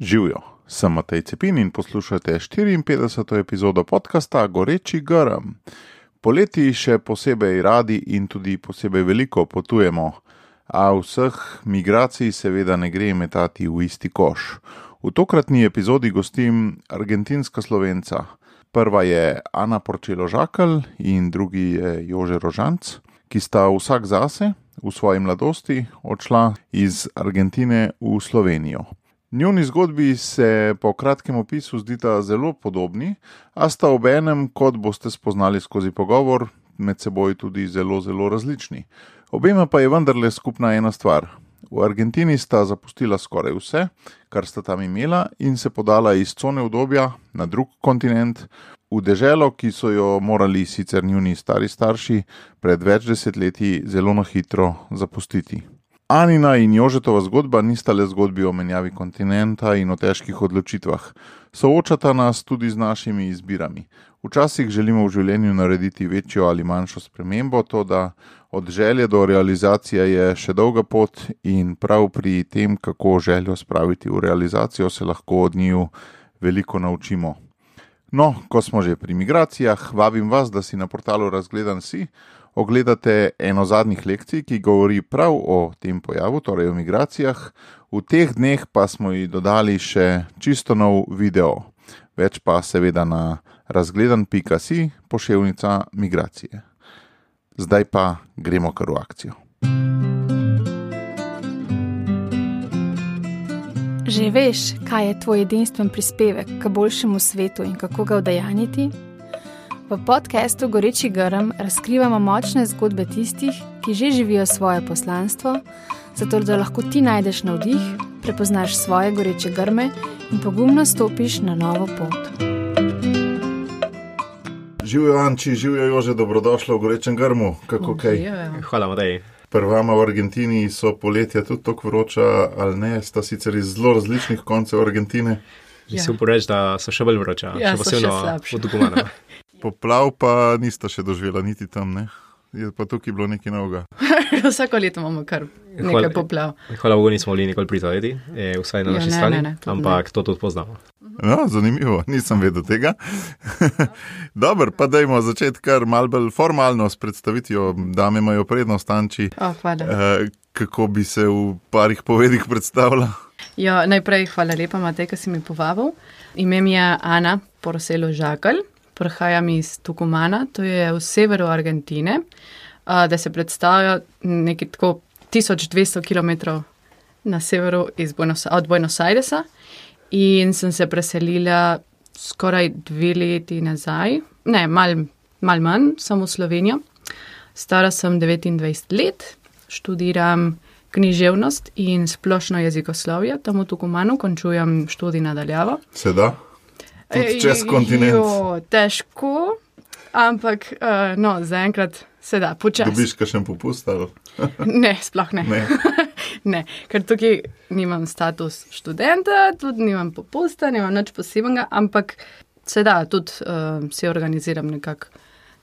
Živijo, sem Matej Cepin in poslušate 54. epizodo podcasta Goreči Grm. Poleti še posebej radi in tudi posebej veliko potujemo, a vseh migracij seveda ne gre metati v isti koš. V tokratni epizodi gostim argentinska slovenca. Prva je Ana Porčelo Žakl in drugi je Jože Rožanc, ki sta vsak zase v svoji mladosti odšla iz Argentine v Slovenijo. Njuni zgodbi se po kratkem opisu zdita zelo podobni, a sta ob enem, kot boste spoznali skozi pogovor, med seboj tudi zelo, zelo različni. Obema pa je vendarle skupna ena stvar. V Argentini sta zapustila skoraj vse, kar sta tam imela, in se podala iz cone obdobja na drug kontinent, v deželo, ki so jo morali sicer njuni stari starši pred več desetletji zelo na hitro zapustiti. Anina in Jožetova zgodba nista le zgodbi o menjavi kontinenta in o težkih odločitvah, soočata nas tudi z našimi izbirami. Včasih želimo v življenju narediti večjo ali manjšo spremembo, to da od želje do realizacije je še dolga pot in prav pri tem, kako željo spraviti v realizacijo, se lahko od njiju veliko naučimo. No, ko smo že pri migracijah, vabim vas, da si na portalu Razgledan si ogledate eno zadnjih lekcij, ki govori prav o tem pojavu, torej o migracijah. V teh dneh pa smo ji dodali še čisto nov video, več pa seveda na razgledan.si pošiljka migracije. Zdaj pa gremo kar v akcijo. Že veš, kaj je tvoj edinstven prispevek k boljšemu svetu in kako ga udejaniti? V podkastu Goreči Grm razkrivamo močne zgodbe tistih, ki že živijo svoje poslanstvo, zato da lahko ti najdeš navdih, prepoznaš svoje goreče grme in pogumno stopiš na novo pot. Živijo, Anči, živijo že dobrodošli v Gorečem grmu. Kako kaj? Hvala, Matej. Prvama v Argentini so poletja tudi tako vroča, ali ne, sta sicer iz zelo različnih koncev Argentine. Mislim, ja. reč, da so še bolj vroča, Ja, še posebno v Tucumanu. Poplav pa nista še doživela niti tam, ne? Je pa tukaj bilo nekaj novega. Vsako leto imamo kar nekaj Hvala- poplav. Hvala Bogu, nismo bili nikoli prizadeti, eh, vsaj na Ja, naši ne, strani, ne, ne, to ne. ampak to tudi poznamo. No, zanimivo, nisem vedel tega. Dobro, pa dajmo začeti kar mal bolj formalno s predstavitvijo. Dame imajo prednost, Anči. Oh, hvala. Eh, kako bi se v parih povedih predstavila? Ja, najprej hvala lepa, Matej, da si mi povabil. Ime mi je Ana Poroselo Žakl, prihajam iz Tucumana, to je v severu Argentine, a, da se predstavlja nekaj tako 1200 km na severu Buenos, od Buenos Airesa in sem se preselila skoraj dve leti nazaj, ne, mal, mal manj, samo v Slovenijo. Stara sem 29 let, študiram književnost in splošno jezikoslovje, tam v Tucumanu končujem študij nadaljavo. Se da? Tudi čez kontinent. Jo, težko, ampak uh, no, zaenkrat se da, počasi. Dobiš kakšen popust ali Ne, sploh ne. ne? ne. Ker tukaj nimam status študenta, tudi nimam popusta, nimam nič posebnega, ampak se da, tudi uh, si organiziram nekako,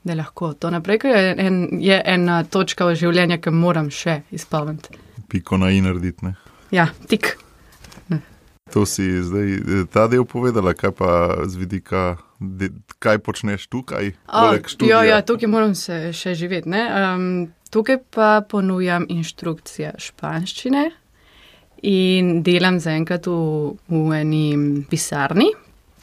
da lahko to naprej, ker je, en, je ena točka v življenju, ki moram še izpolniti. Piko na i narediti. Ja, tik. To si zdaj eh, ta del povedala, kaj pa z vidika, de, kaj počneš tukaj, poleg ja, ja, tukaj moram se še živeti. ne. Um, tukaj pa ponujam inštrukcije španščine in delam zaenkrat v, v eni pisarni,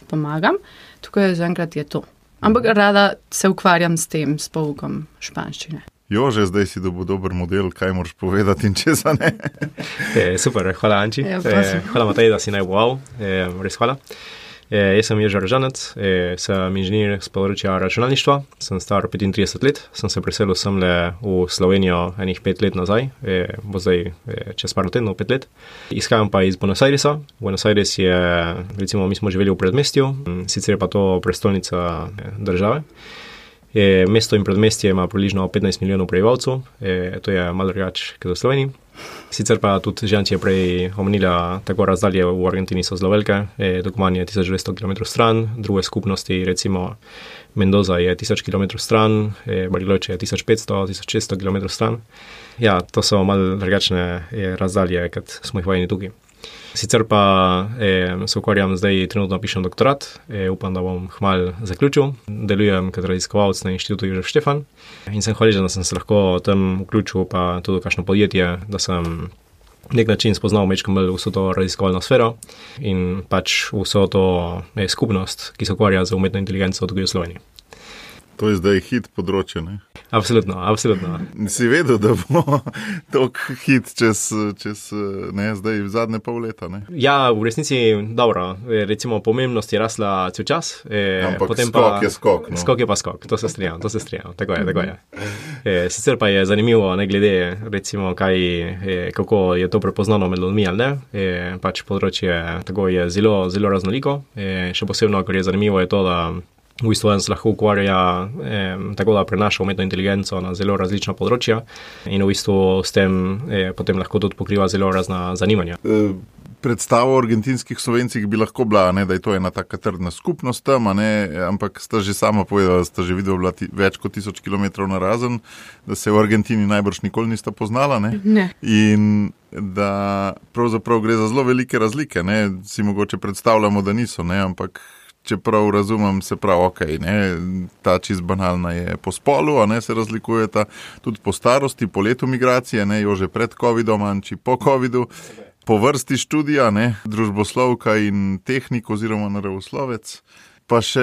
pomagam. Tukaj zaenkrat je to. Ampak rada se ukvarjam s tem, s poukom španščine. Jo, že zdaj si dobil dober model, kaj moraš povedati in česa ne. Eh, super, hvala Anči, Ja, prosim. hvala Matej, da si naj wow, eh, res hvala. Eh, jaz sem Ježar Žanec, eh, sem inženir z področja računalništva, sem star 35 let, sem se preselil sem le v Slovenijo enih pet let nazaj, eh, bo zdaj eh, čez par tednov, pet let. Izhajam pa iz Buenos Airesa. Buenos Aires je, recimo, mi smo živeli v predmestju, sicer je pa to prestolnica eh, države. Je, mesto in predmestje ima približno 15 milijonov prebivalcev, je, to je malo drugače kot v Sloveniji. Sicer pa tudi Žanči je prej omenila, tako razdalje v Argentini so zelo velike, e, Tucuman je 1200 km stran, druge skupnosti, recimo Mendoza je 1000 km stran, e, Bariloche je 1500-1600 km stran. Ja, to so malo drugačne e, razdalje, kot smo jih vajeni tukaj. Sicer pa eh, se ukvarjam zdaj, trenutno pišem doktorat, eh, upam, da bom hmal zaključil. Delujem kot raziskovalec na inštitutu Jožef Štefan in sem hvaležen, da sem se lahko tam vključil, pa tudi v kakšno podjetje, da sem nek način spoznal mečkam bolj vso to raziskovalno sfero in pač vso to eh, skupnost, ki se ukvarja z umetno inteligenco tudi v Sloveniji. To je zdaj hit področje. Ne? Absolutno, absolutno. Si vedel, da bo tako hit čez, čez ne, zdaj zadnje pol leta? Ne? Ja, v resnici dobro. Recimo, pomembnost je rasla cel čas. E, Ampak potem skok pa, je skok. No. Skok je pa skok, to se strinjam, to se strinjam. Tako je, tako je. E, sicer pa je zanimivo, ne glede, recimo, kaj, e, kako je to prepoznano med ljudmi ali ne. E, pač področje tako je zelo, zelo raznoliko. E, še posebno, kar je zanimivo, je to, da v bistvu se lahko ukvarja eh, tako, da prenaša umetno inteligenco na zelo različna področja in v bistvu s tem eh, potem lahko tudi pokriva zelo razna zanimanja. E Predstava o argentinskih slovencih bi lahko bila, ne, da je to ena taka trdna skupnost tam, ne, ampak sta že sama povedala, da sta že videla več kot tisoč km na razen, da se v Argentini najbrž nikoli nista poznala. Ne. Ne. In da pravzaprav gre za zelo velike razlike. Ne. Si mogoče predstavljamo, da niso, ne, ampak če prav razumem, se pravi, ok, ne, ta čist banalna je po spolu, a ne se razlikujeta tudi po starosti, po letu migracije, ne, jo že pred COVID-om, anči po COVID-u, po vrsti študija, ne, družboslovka in tehnik oziroma naravoslovec pa še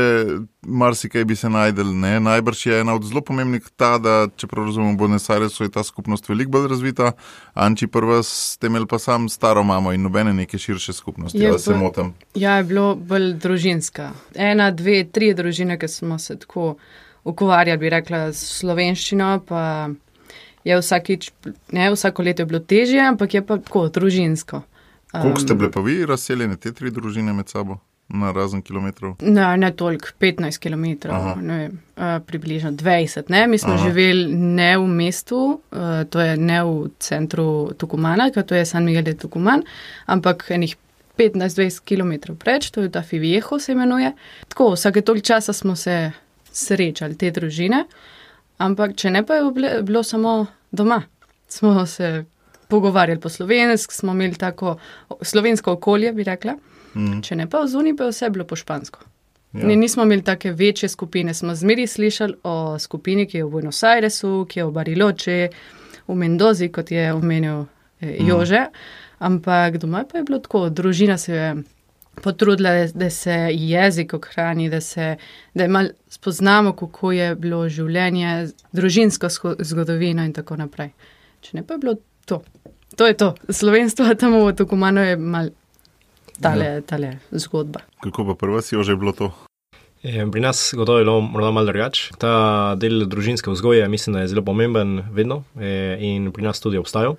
marsikaj bi se najdel. Ne? Najbrž je ena od zelo pomembnih ta, da čeprav razumem, v Buenos Airesu je ta skupnost veliko bolj razvita, Anči prva s temelj pa sam staro mamo in nobene neke širše skupnosti. Ja, se motim. Ja, je bilo bolj družinska. Ena, dve, tri družine, ki smo se tako ukvarjali, bi rekla, s slovenščino. Je vsakič, ne, vsako leto je bilo težje, ampak je pa tako družinsko. Um, Kako ste bili pa vi razseljeni, te tri družine med sabo? Na razen kilometrov? Ne, ne toliko, 15 km, ne, uh, približno 20. Ne. Mi smo Aha. živeli ne v mestu, uh, to je ne v centru Tukumana, ker to je San Miguel de Tucuman, ampak enih 15-20 km preč, to je ta Fivieho se imenuje. Tako, vsake toliko časa smo se srečali, te družine, ampak če ne pa je bilo samo doma, smo se pogovarjali po slovenski, smo imeli tako slovensko okolje, bi rekla. Mm. Če ne pa v zuniji, pa vse bilo po špansko. Ja. Ne, nismo imeli take večje skupine, smo zmeri slišali o skupini, ki je v Buenos Airesu, ki je v Bariloče, v Mendozi, kot je omenil eh, mm. Jože. Ampak doma pa je bilo tako, družina se je potrudila, da se jezik ohrani, da se da malo spoznamo, kako je bilo življenje, družinsko zgodovino in tako naprej. Če ne pa je bilo to. To je to. Slovenstvo tam v Tukumanu je malo tale, ja. tale zgodba. Kako pa prvo si jo že bilo to? E, pri nas gotovo je bilo morda malo drugače. Ta del družinske vzgoje mislim, da je zelo pomemben vedno e, in pri nas tudi obstajal.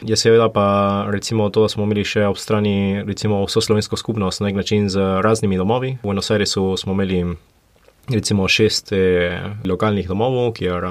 Je seveda pa recimo to, da smo imeli še ob strani recimo vso slovensko skupnost na nek način z raznimi domovi. V Buenos Airesu smo imeli recimo šest e, lokalnih domov, kjer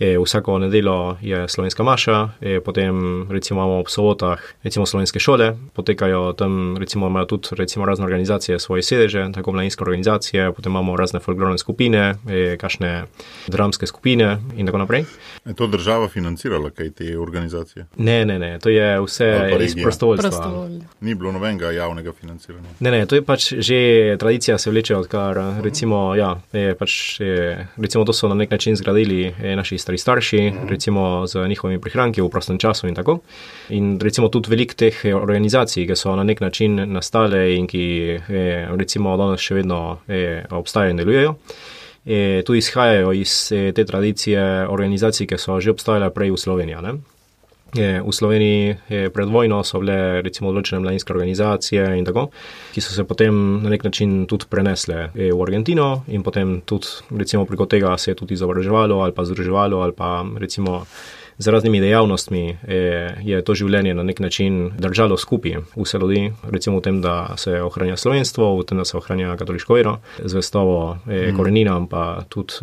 vsako nedeljo je slovenska maša, e, potem recimo imamo ob sobotah recimo slovenske šole, potekajo tam recimo imajo tudi recimo razne organizacije svoje sedeže, tako mladinske organizacije, potem imamo razne folklorne skupine, e, kašne dramske skupine in tako naprej. Je to država financirala, kaj te organizacije? Ne, ne, ne, to je vse iz prostovoljstva. Ni bilo nobenega javnega financiranja. Ne, ne, to je pač že tradicija se vleče, odkar recimo, ja, je pač, je, recimo to so na nek način zgradili naši stari starši, -huh. recimo z njihovimi prihranki v prostem času in tako. In recimo tudi velik teh organizacij, ki so na nek način nastale in ki eh, recimo danes še vedno eh, obstajajo in delujejo. E, tudi izhajajo iz e, te tradicije organizacij, ki so že obstajale prej v Sloveniji. Ne? V Sloveniji pred vojno so bile recimo določene mladinske organizacije in tako, ki so se potem na nek način tudi prenesle v Argentino in potem tudi recimo preko tega se je tudi izobraževalo ali pa združevalo ali pa recimo z raznimi dejavnostmi je to življenje na nek način držalo skupaj vse ljudi, recimo v tem, da se ohranja slovenstvo, v tem, da se ohranja katoliško vero, zvestovo mm. koreninam pa tudi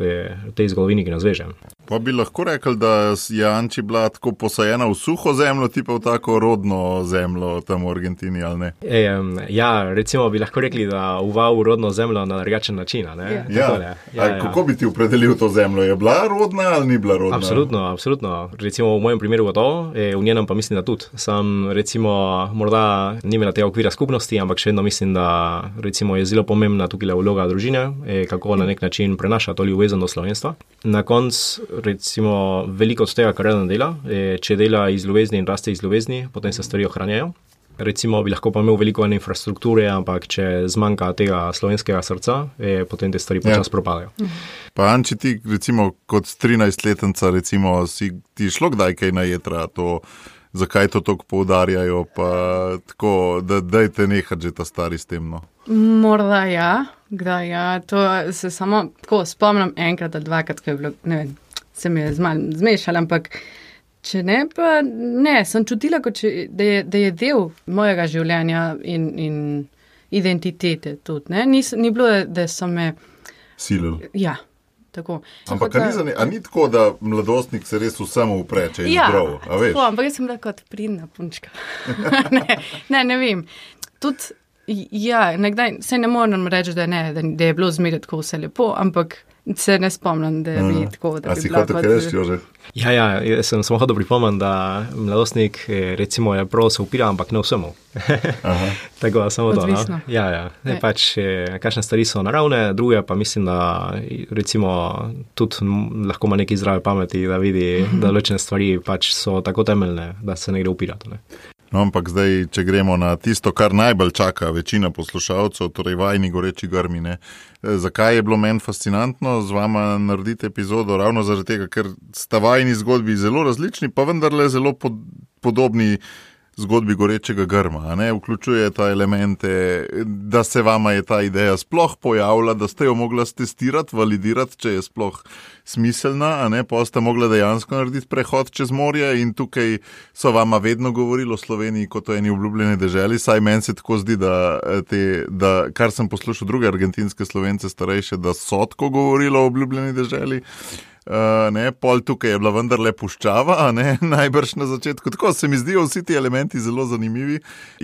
tej zgodovini, ki nas veže. Pa bi lahko rekel, da je Anči bila tako posajena v suho zemljo, ti pa v tako rodno zemljo tam v Argentini, ali ne? E, ja, recimo bi lahko rekli, da uval v rodno zemljo na drugačen način. Ja. Ja. Ja, ja. Kako bi ti opredelil to zemljo? Je bila rodna ali ni bila rodna? Absolutno, absolutno. Recimo v mojem primeru gotovo, e, v njenem pa mislim, da tudi. Sam recimo morda ni imela tega okvira skupnosti, ampak še vedno mislim, da recimo, je zelo pomembna tukaj vloga družine, e, kako na nek način prenaša to ljubezen do slovenstva. Na koncu recimo veliko od tega, kar ena dela, je, če dela iz ljubezni in raste iz ljubezni, potem se stvari ohranjajo. Recimo bi lahko pa imel veliko infrastrukture, ampak če zmanjka tega slovenskega srca, je, potem te stvari počasi ja. propadajo. Pa Anči, ti recimo kot 13-letnica, recimo si ti šlo kdaj kaj na jedra, to, zakaj to tako poudarjajo, pa tako, da dajte nehati že ta stari s tem. No? Morda ja, kdaj ja, to se samo tako spomnim enkrat ali dvakrat, ko je bilo, ne vem, se mi je zmešal, ampak če ne, pa ne, sem čutila, če, da, je, da je del mojega življenja in, in identitete tudi. Nis, ni bilo, da so me. Silil. Ja. Tako. Ampak da, ni, ni tako, da mladostnik se res vsemu upreče in ja, zdrav. Ampak jaz sem bila kot pridna punčka. ne, ne, ne vem. Tudi, ja, nekdaj, se ne morem reči, da, ne, da, da je bilo zmeraj tako vse lepo, ampak Se ne spomnim, da bi mm. tako. A si hotel kaj reči, že? Ja, ja, jaz sem samo hotel pripomniti, da mladostnik eh, recimo, je prav se upira, ampak ne vsemu. tako da samo to. No? Ja, ja. Ne, pač, eh, kakšne stvari so naravne, druge pa mislim, da recimo, tudi lahko ima neki zdrave pameti, da vidi, da določene stvari pač so tako temeljne, da se ne gre upirati. Ne? No, ampak zdaj, če gremo na tisto, kar najbolj čaka večina poslušalcev, torej vajni goreči grmine. Eh, zakaj je bilo meni fascinantno z vama narediti epizodo? Ravno zaradi tega, ker sta vajni zgodbi zelo različni, pa vendarle zelo pod, podobni zgodbi gorečega grma. Vključuje ta elemente, da se vama je ta ideja sploh pojavila, da ste jo mogli testirati, validirati, če je sploh smiselna, pa ste mogli dejansko narediti prehod čez morje in tukaj so vama vedno govorili o Sloveniji kot o eni obljubljeni državi. Saj meni se tako zdi, da, te, da kar sem poslušal druge argentinske slovence starejše, da so tako govorili o obljubljeni državi. Uh, ne, pol tukaj je bila vendarle puščava, ne, najbrž na začetku. Tako se mi zdijo vsi ti elementi zelo zanimivi.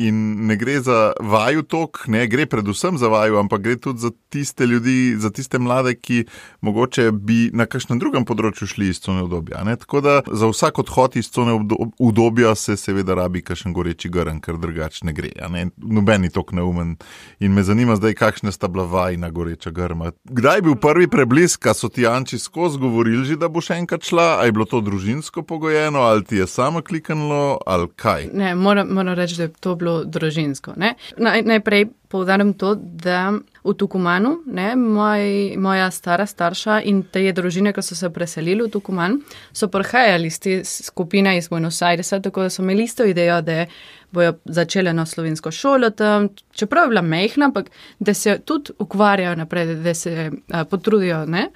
In ne gre za vaju tok, ne gre predvsem za vaju, ampak gre tudi za tiste ljudi, za tiste mlade, ki mogoče bi na kakšnem drugem področju šli iz cone obdobja. Ne. Tako da za vsak odhod iz cone obdobja se seveda rabi kakšen goreči grn, ker drugače ne gre. Ne. Noben je tok neumen. In me zanima zdaj, kakšne sta bila vajna goreča grma. Kdaj je bil prvi preblisk, a so ti Anči skozi govorili? že, da bo še enkrat šla, ali je bilo to družinsko pogojeno, ali ti je samo kliknilo, ali kaj? Ne, moram, moram reči, da je to bilo družinsko. Naj, najprej povdarim to, da v Tukumanu, ne, moj, moja stara starša in te družine, ki so se preselili v Tukuman, so prihajali iz te skupine iz Buenos Airesa, tako da so imeli isto idejo, da bojo začele na slovensko šolo tam, čeprav je bila mehna, ampak da se tudi ukvarjajo naprej, da se a, potrudijo. Ne.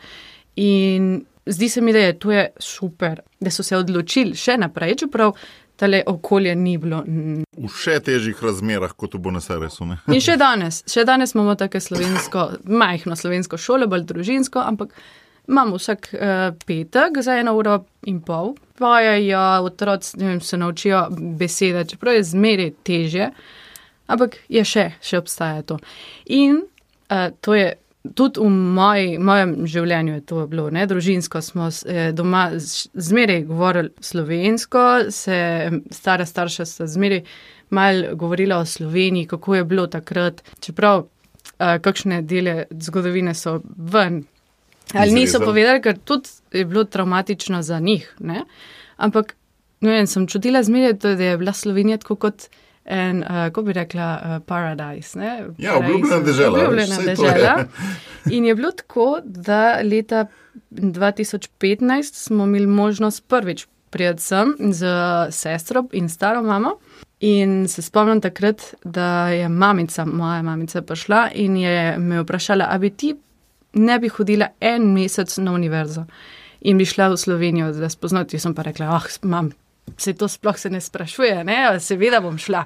In zdi se mi, da je to super, da so se odločili še naprej, čeprav tale okolje ni bilo. V še težjih razmerah kot v Buenos Airesu. In še danes, še danes imamo tako slovensko, majhno slovensko šolo, bolj družinsko, ampak imamo vsak uh, petek za eno uro in pol. Pojejo, otroci se naučijo besede, čeprav je zmeraj teže, ampak je še, še obstaja to. In uh, to je tudi v moj, mojem življenju je to bilo, ne? družinsko smo eh, doma zmeraj govorili slovensko, se stara starša sta zmeraj mal govorila o Sloveniji, kako je bilo takrat, čeprav uh, kakšne dele zgodovine so ven. Ali niso povedali, ker tudi je bilo traumatično za njih. Ne? Ampak ne vem, sem čutila zmeraj, da je bila Slovenija tako kot en, uh, kako bi rekla, uh, paradise. Ne? Ja, obljubljena država. Obljubljena država. In je bilo tako, da leta 2015 smo imeli možnost prvič prijeti sem z sestro in staro mamo. In se spomnim takrat, da je mamica, moja mamica, prišla in je me vprašala, ali bi ti ne bi hodila en mesec na univerzo in bi šla v Slovenijo, da spoznati. Jaz sem pa rekla, ah, oh, mam, se to sploh se ne sprašuje, ne? seveda bom šla.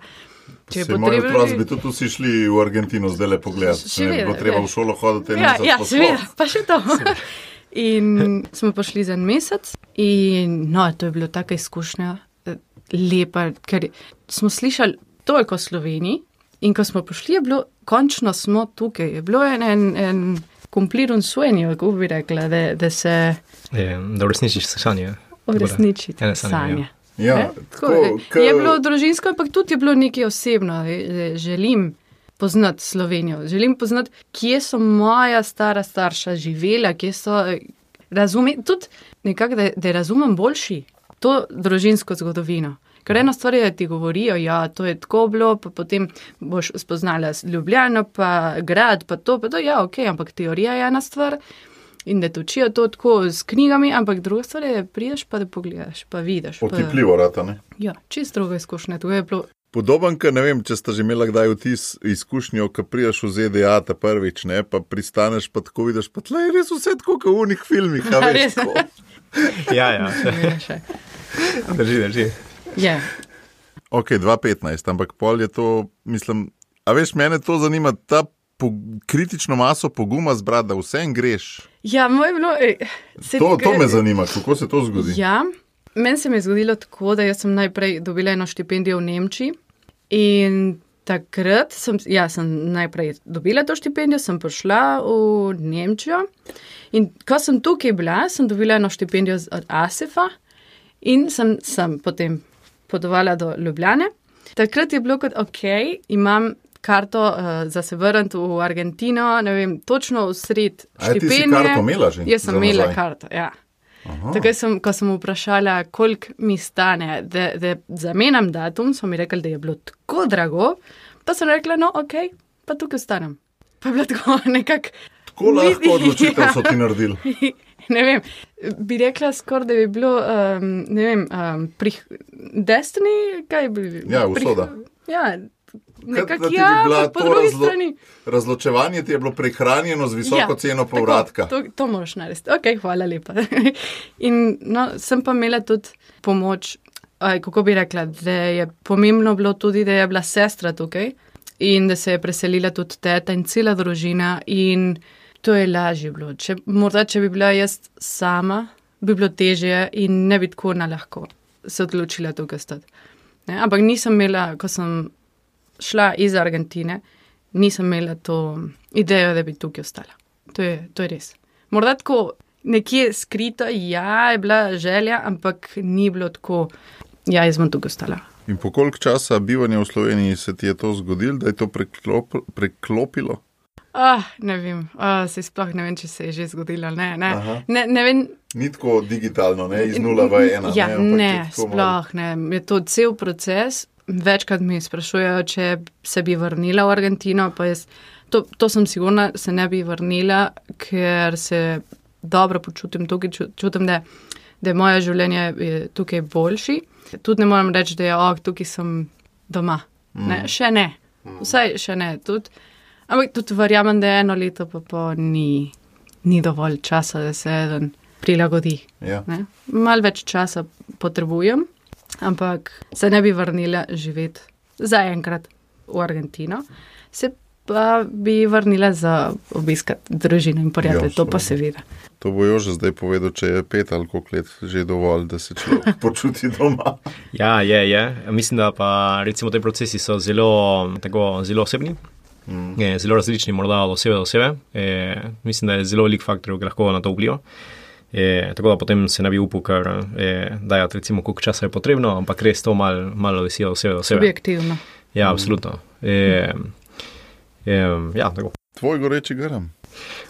Če se potrebno, otroci bi tudi vsi šli v Argentino zdaj le pogledati. Če bi bilo treba v šolo hoditi, ja, ja, seveda, pa še to. In smo prišli za en mesec, In no, to je bilo taka izkušnja, eh, lepa, ker smo slišali toliko o Sloveniji. In ko smo prišli, je bilo, končno smo tukaj. Je bilo en, en, en kompliren suenjo, kako bi rekla, da, da se Je, da uresničiš sanje. uresniči Ene te sanje, sanje. Ja, Ne? tako, Tako, ke- je bilo družinsko, ampak tudi je bilo nekaj osebno. Eh, Želim poznati Slovenijo, želim poznati, kje so moja stara starša živela, kje so. eh, Razumem, tudi nekako, da, da razumem boljši to družinsko zgodovino. Ker ena stvar je, da ti govorijo, ja, to je tako bilo, pa potem boš spoznala Ljubljano, pa grad, pa to, pa to, ja, ok, ampak teorija je ena stvar. In da te učijo to tako s knjigami, ampak druga stvar je, da prideš pa da pogledaš, pa vidiš. Pa, Otipljivo, rata, ne? Ja, čist druga izkušnja. To je bilo, Podoben, ker ne vem, če ste že imeli kdaj vtis izkušnjo, ko priješ v ZDA ta prvič, ne, pa pristaneš, pa tako vidiš, pa tle je res vse tako, kot v unih filmih. a veš. Ja, ja. drži, drži. Je. Ok, 2,15, ampak pol je to, mislim, a veš, mene to zanima, ta po, kritično maso poguma zbrati, da vse en greš. Ja, moj bilo. se- To, to me zanima, kako se to zgodi. Ja, meni se je zgodilo tako, da sem najprej dobila eno štipendijo v Nemčiji in takrat sem, ja, sem najprej dobila to štipendijo, sem prišla v Nemčijo in ko sem tukaj bila, sem dobila eno štipendijo od ASEF-a in sem, sem potem potovala do Ljubljane. Takrat je bilo kot ok, imam karto uh, za se vrniti v Argentino, ne vem, točno v sred A, ti si štipendije. karto imela že Jaz sem imela karto, ja. Takoj sem, ko sem vprašala, koliko mi stane, da, da zamenjam datum, so mi rekli, da je bilo tako drago, pa sem rekla, no, ok, pa tukaj ostanem. Pa je bilo tako nekako. Tako lahko odločitev Ja. so ti naredili. Ne vem, bi rekla skoraj, da bi bilo, um, ne vem, um, prih, Destiny, kaj bi Ja, usoda. Ja, da nekako bi ja, ampak po drugi razlo- strani. Razločevanje ti je bilo prehranjeno z visoko Ja, ceno povratka. Tako, to, to moraš narediti. Ok, hvala lepa. In no, sem pa imela tudi pomoč, aj, kako bi rekla, da je pomembno bilo tudi, da je bila sestra tukaj in da se je preselila tudi teta in cela družina. In to je lažje bilo. Če, morda, če bi bila jaz sama, bi bilo težje in ne bi tako na lahko se odločila tukaj stati. Ne? Ampak nisem imela, ko sem šla iz Argentine, nisem imela to idejo, da bi tukaj ostala. To je, to je res. Morda tako nekje skrito, ja, je bila želja, ampak ni bilo tako, ja, jaz bom tukaj ostala. In po koliko časa bivanja v Sloveniji se ti je to zgodilo, da je to preklop, preklopilo? Ah, ne vem, ah, se sploh ne vem, če se je že zgodilo. Ne, ne, Aha. ne, ne vem, Ni tako digitalno, ne iz nula v ena. Ja, ne, ne, sploh ne. Je to cel proces. Večkrat mi sprašujejo, če se bi vrnila v Argentino. pa Jaz, to, to sem sigurna, se ne bi vrnila, ker se dobro počutim tukaj. ču- Čutim, da, da je moje življenje je tukaj boljši. Tudi ne moram reči, da je oh, tukaj sem doma. Ne, še ne, vsaj še ne. Tudi, ampak tudi verjamem, da eno leto pa, pa ni, ni dovolj časa, da se eden prilagodi. Ja. Ne? Mal več časa potrebujem, ampak se ne bi vrnila živeti zaenkrat v Argentino, se pa bi vrnila za obiskat družino in prijatelje, Ja, to pa seveda. To bo jo že zdaj povedal, če je pet ali koliko let že dovolj, da se človek počuti doma. Ja, je, je. Mislim, da pa recimo te procesi so zelo, tako, zelo osebni. Mm. Je, zelo različni, morda od osebe do osebe. E, mislim, da je zelo velik faktor, ki lahko na to vpliva. E, tako da potem se ne bi upal, ker e, dajati, recimo, koliko časa je potrebno, ampak res to malo mal visi od osebe. Subjektivno. Ja, absolutno. E, e, ja, tako. Tvoj goreči garam.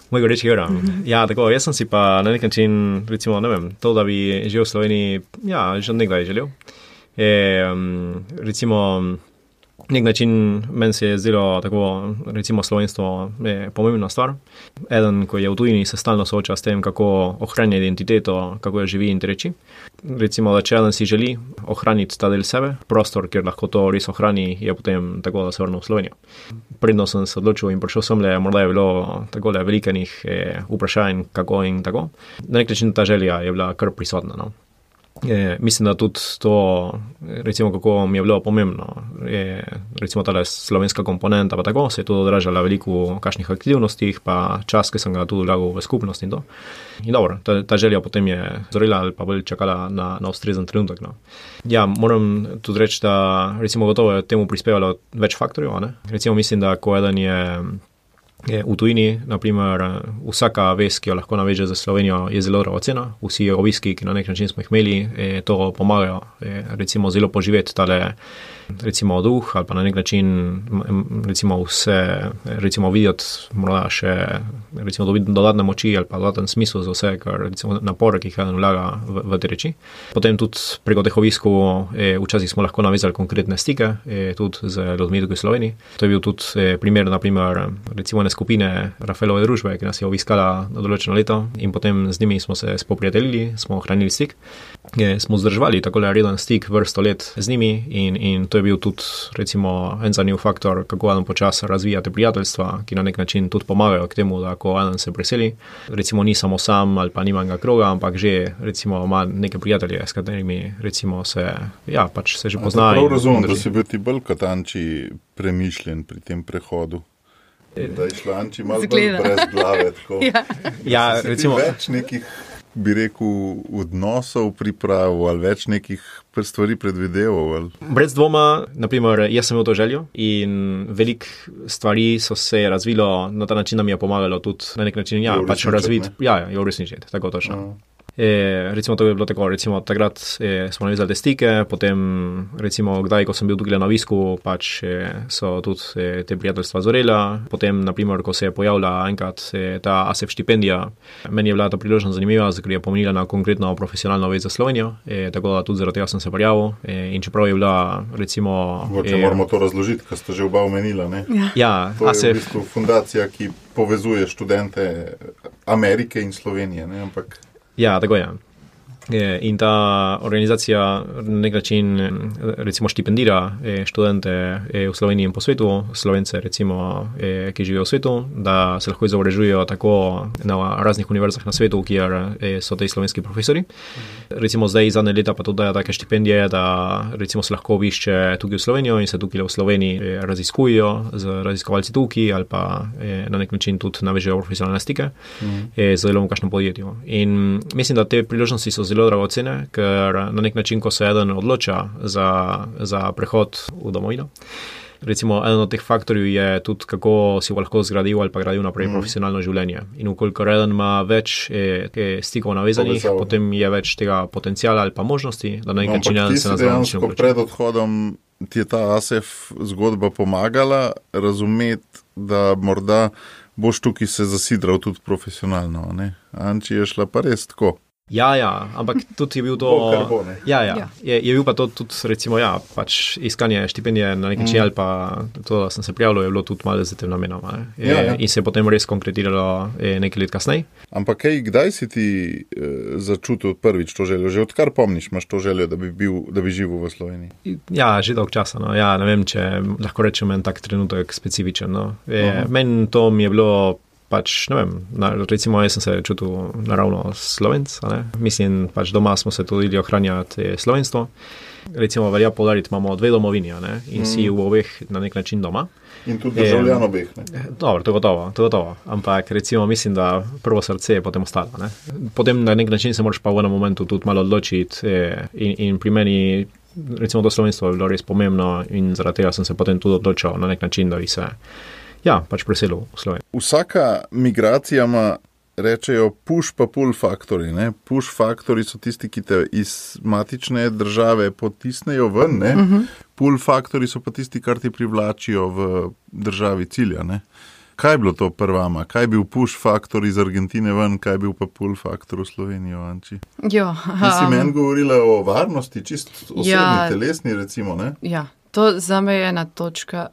Mojega reči, Jura. Ja, tako, jaz sem si pa na nek način, recimo, ne vem, to, da bi živel v Sloveniji, ja, že od nekdaj želel. E, um, recimo, nek način meni se je zdelo tako, recimo, slovenstvo je pomembna stvar. Eden, ko je v tujini, se stalno sooča s tem, kako ohranja identiteto, kako jo živi in reči. Recimo, da če eden si želi ohraniti ta del sebe, prostor, kjer lahko to res ohrani, je potem tako, da se vrne v Slovenijo. Predno sem se odločil in prišel sem le, morda je bilo tako le velikanih eh, vprašanj, kako in tako. Na nek način ta želja je bila kar prisotna. No? Je, mislim, da tudi to, recimo, kako mi je bilo pomembno, je recimo ta slovenska komponenta, pa tako se je tudi odražala veliko v kakšnih aktivnostih, pa čas, ki sem ga tudi vlagal v skupnost in to. In dobro, ta, ta želja potem je zorila ali pa bolj čakala na, na ustrezen trenutek. No. Ja, moram tudi reči, da recimo gotovo je temu prispevalo več faktorjev. Recimo mislim, da ko eden je v tujini, naprimer, vsaka vez, ki jo lahko naveže za Slovenijo, je zelo dragocena. Vsi obiski, ki na nek način smo jih imeli, to pomagajo, recimo, zelo poživeti tale recimo duh ali pa na nek način recimo vse, recimo videti morda še, recimo dobiti dodatne moči ali pa dodaten smisel za vse, kar recimo napore, ki jih eden vlaga v, v te reči. Potem tudi preko teh obiskov, eh, včasih smo lahko navezali konkretne stike, eh, tudi z ljudmi tukaj v Sloveniji. To je bil tudi eh, primer, naprimer, recimo ne skupine Rafaelove družbe, ki nas je obiskala na določeno leto in potem z njimi smo se spoprijateljili, smo ohranili stik, eh, smo zdržali tako reden stik vrsto let z njimi in, in to je bil tudi recimo, en zanimiv faktor, kako eno počasi razvijate prijateljstva, ki na nek način tudi pomagajo k temu, da ko eno se preseli, recimo ni samo sam ali pa nima enega kroga, ampak že recimo ima neke prijatelje, s katerimi recimo se, ja, pač se že poznajo. Prav razumem, da si bil ti bolj kot Anči premišljen pri tem prehodu. Da je šlo Anči malo brez glave. ja, ja recimo. Več nekih bi rekel, odnosov pripravo ali več nekih stvari predvideval? Brez dvoma, naprimer, jaz sem imel to željo in veliko stvari so se razvilo na ta način, da mi je pomagalo tudi na nek način, ja, pač razviti, ja, ja, uresničiti, tako točno. Uh. E, recimo, to je bilo tako, recimo, takrat e, smo navezali te stike, potem, recimo, kdaj, ko sem bil tukaj na visku, pač e, so tudi e, te prijateljstva zorela. Potem, naprimer, ko se je pojavila enkrat e, ta ASEF štipendija, meni je bila ta priložnost zanimiva, ker je pomenila na konkretno profesionalno vez za Slovenijo, e, tako da tudi zaradi tega sem se prijavil. E, in čeprav je bila, recimo. Če e, moramo to razložiti, kar ste že oba omenila. Ja, ja ASEF. Je v bistvu fundacija, ki povezuje študente Amerike in Slovenije. Ne, ampak... Ja, tako je. In ta organizacija na nek način recimo štipendira e, študente e, v Sloveniji in po svetu, slovence, recimo, e, ki živijo v svetu, da se lahko izobražujejo tako na raznih univerzah na svetu, kjer so ti slovenski profesori. Recimo zdaj zadnje leta pa tudi dajo take štipendije, da recimo se lahko obišče tukaj v Slovenijo in se tukaj v Sloveniji raziskujejo z raziskovalci tukaj ali pa na nek način tudi navežejo profesionalne stike z zelo v kakšnem podjetju. In mislim, da te priložnosti so zelo zelo dragocene, ker na nek način, ko se eden odloča za, za prehod v domovino. Recimo, eden od teh faktorjev je tudi, kako si lahko zgradil ali pa gradil naprej mm. profesionalno življenje. In ukoliko eden ima več e, stikov navezanih, Povezal. potem je več tega potencijala ali pa možnosti, da na nek no, način se na zadnji. Pred odhodom ti je ta ASEF zgodba pomagala razumeti, da morda boš tukaj se zasidral tudi profesionalno. Anči je šla pa res tako. Ja, ja, ampak tudi je bil to. Ja, ja. ja. Je, je bil pa to tudi, recimo, ja, pač iskanje štipendije na neki način, mm. ali pa to, da sem se prijavil, je bilo tudi malo za tem namenom. Ja, ja. In se je potem res konkretiziralo nekaj let kasneje. Ampak, kaj, kdaj si ti eh, začutil prvič to željo? Že odkar pomniš, imaš to željo, da bi, bil, da bi živel v Sloveniji? Ja, že dolg časa. No. Ja, ne vem, če lahko rečem en tak trenutek specifičen. No. Meni to mi je bilo pač, ne vem, na, recimo, jaz sem se čutil naravno slovenc, mislim, pač doma smo se tudi ohranjati slovenstvo. Recimo, velja podariti, imamo dve domovini ne? in mm. si v obeh na nek način doma. In tudi državljan obeh. Dobro, to je gotovo, to je gotovo. Ampak recimo, mislim, da prvo srce je potem ostalo. Ne? Potem na nek način se moraš pa v enem momentu tudi malo odločiti e, in, in pri meni. Recimo, to slovenstvo je bilo res pomembno, in zaradi tega sem se potem tudi odločil na nek način, da bi se ja, pač preselil v Slovenijo. Vsaka migracija ima, rečejo, push pa pull faktori. Ne? Push faktori so tisti, ki te iz matične države potisnejo ven, uh mhm. -huh. pull faktori so pa tisti, kar ti privlačijo v državi cilja. Ne? Kaj je bilo to prvama? Kaj je bil push faktor iz Argentine ven, kaj je bil pa pull faktor v Slovenijo, Anči? Jo, um, si meni govorila o varnosti, čist osebni, ja, telesni, recimo, ne? Ja, to za me je ena točka,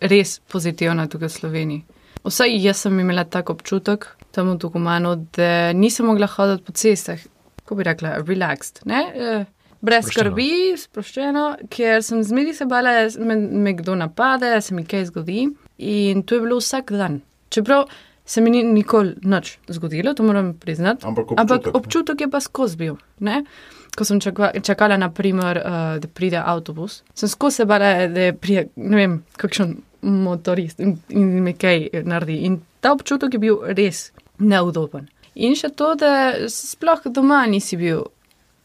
res pozitivna tukaj v Sloveniji. Vsaj jaz sem imela tak občutek tam v Tukumanu, da nisem mogla hoditi po cestah, kako bi rekla, relaxed, ne? E, brez skrbi, sproščeno, ker sem zmeri se bala, da me, me kdo napade, da se mi kaj zgodi. In to je bilo vsak dan. Čeprav se mi ni nikoli nič zgodilo, to moram priznati. Ampak občutek, Ampak občutek je pa skozi bil. Ne? Ko sem čakala, čakala naprimer, uh, da pride avtobus, sem skozi se bala, da pride, ne vem, kakšen motorist in, in mi kaj naredi. In ta občutek je bil res neudoben. In še to, da sploh doma nisi bil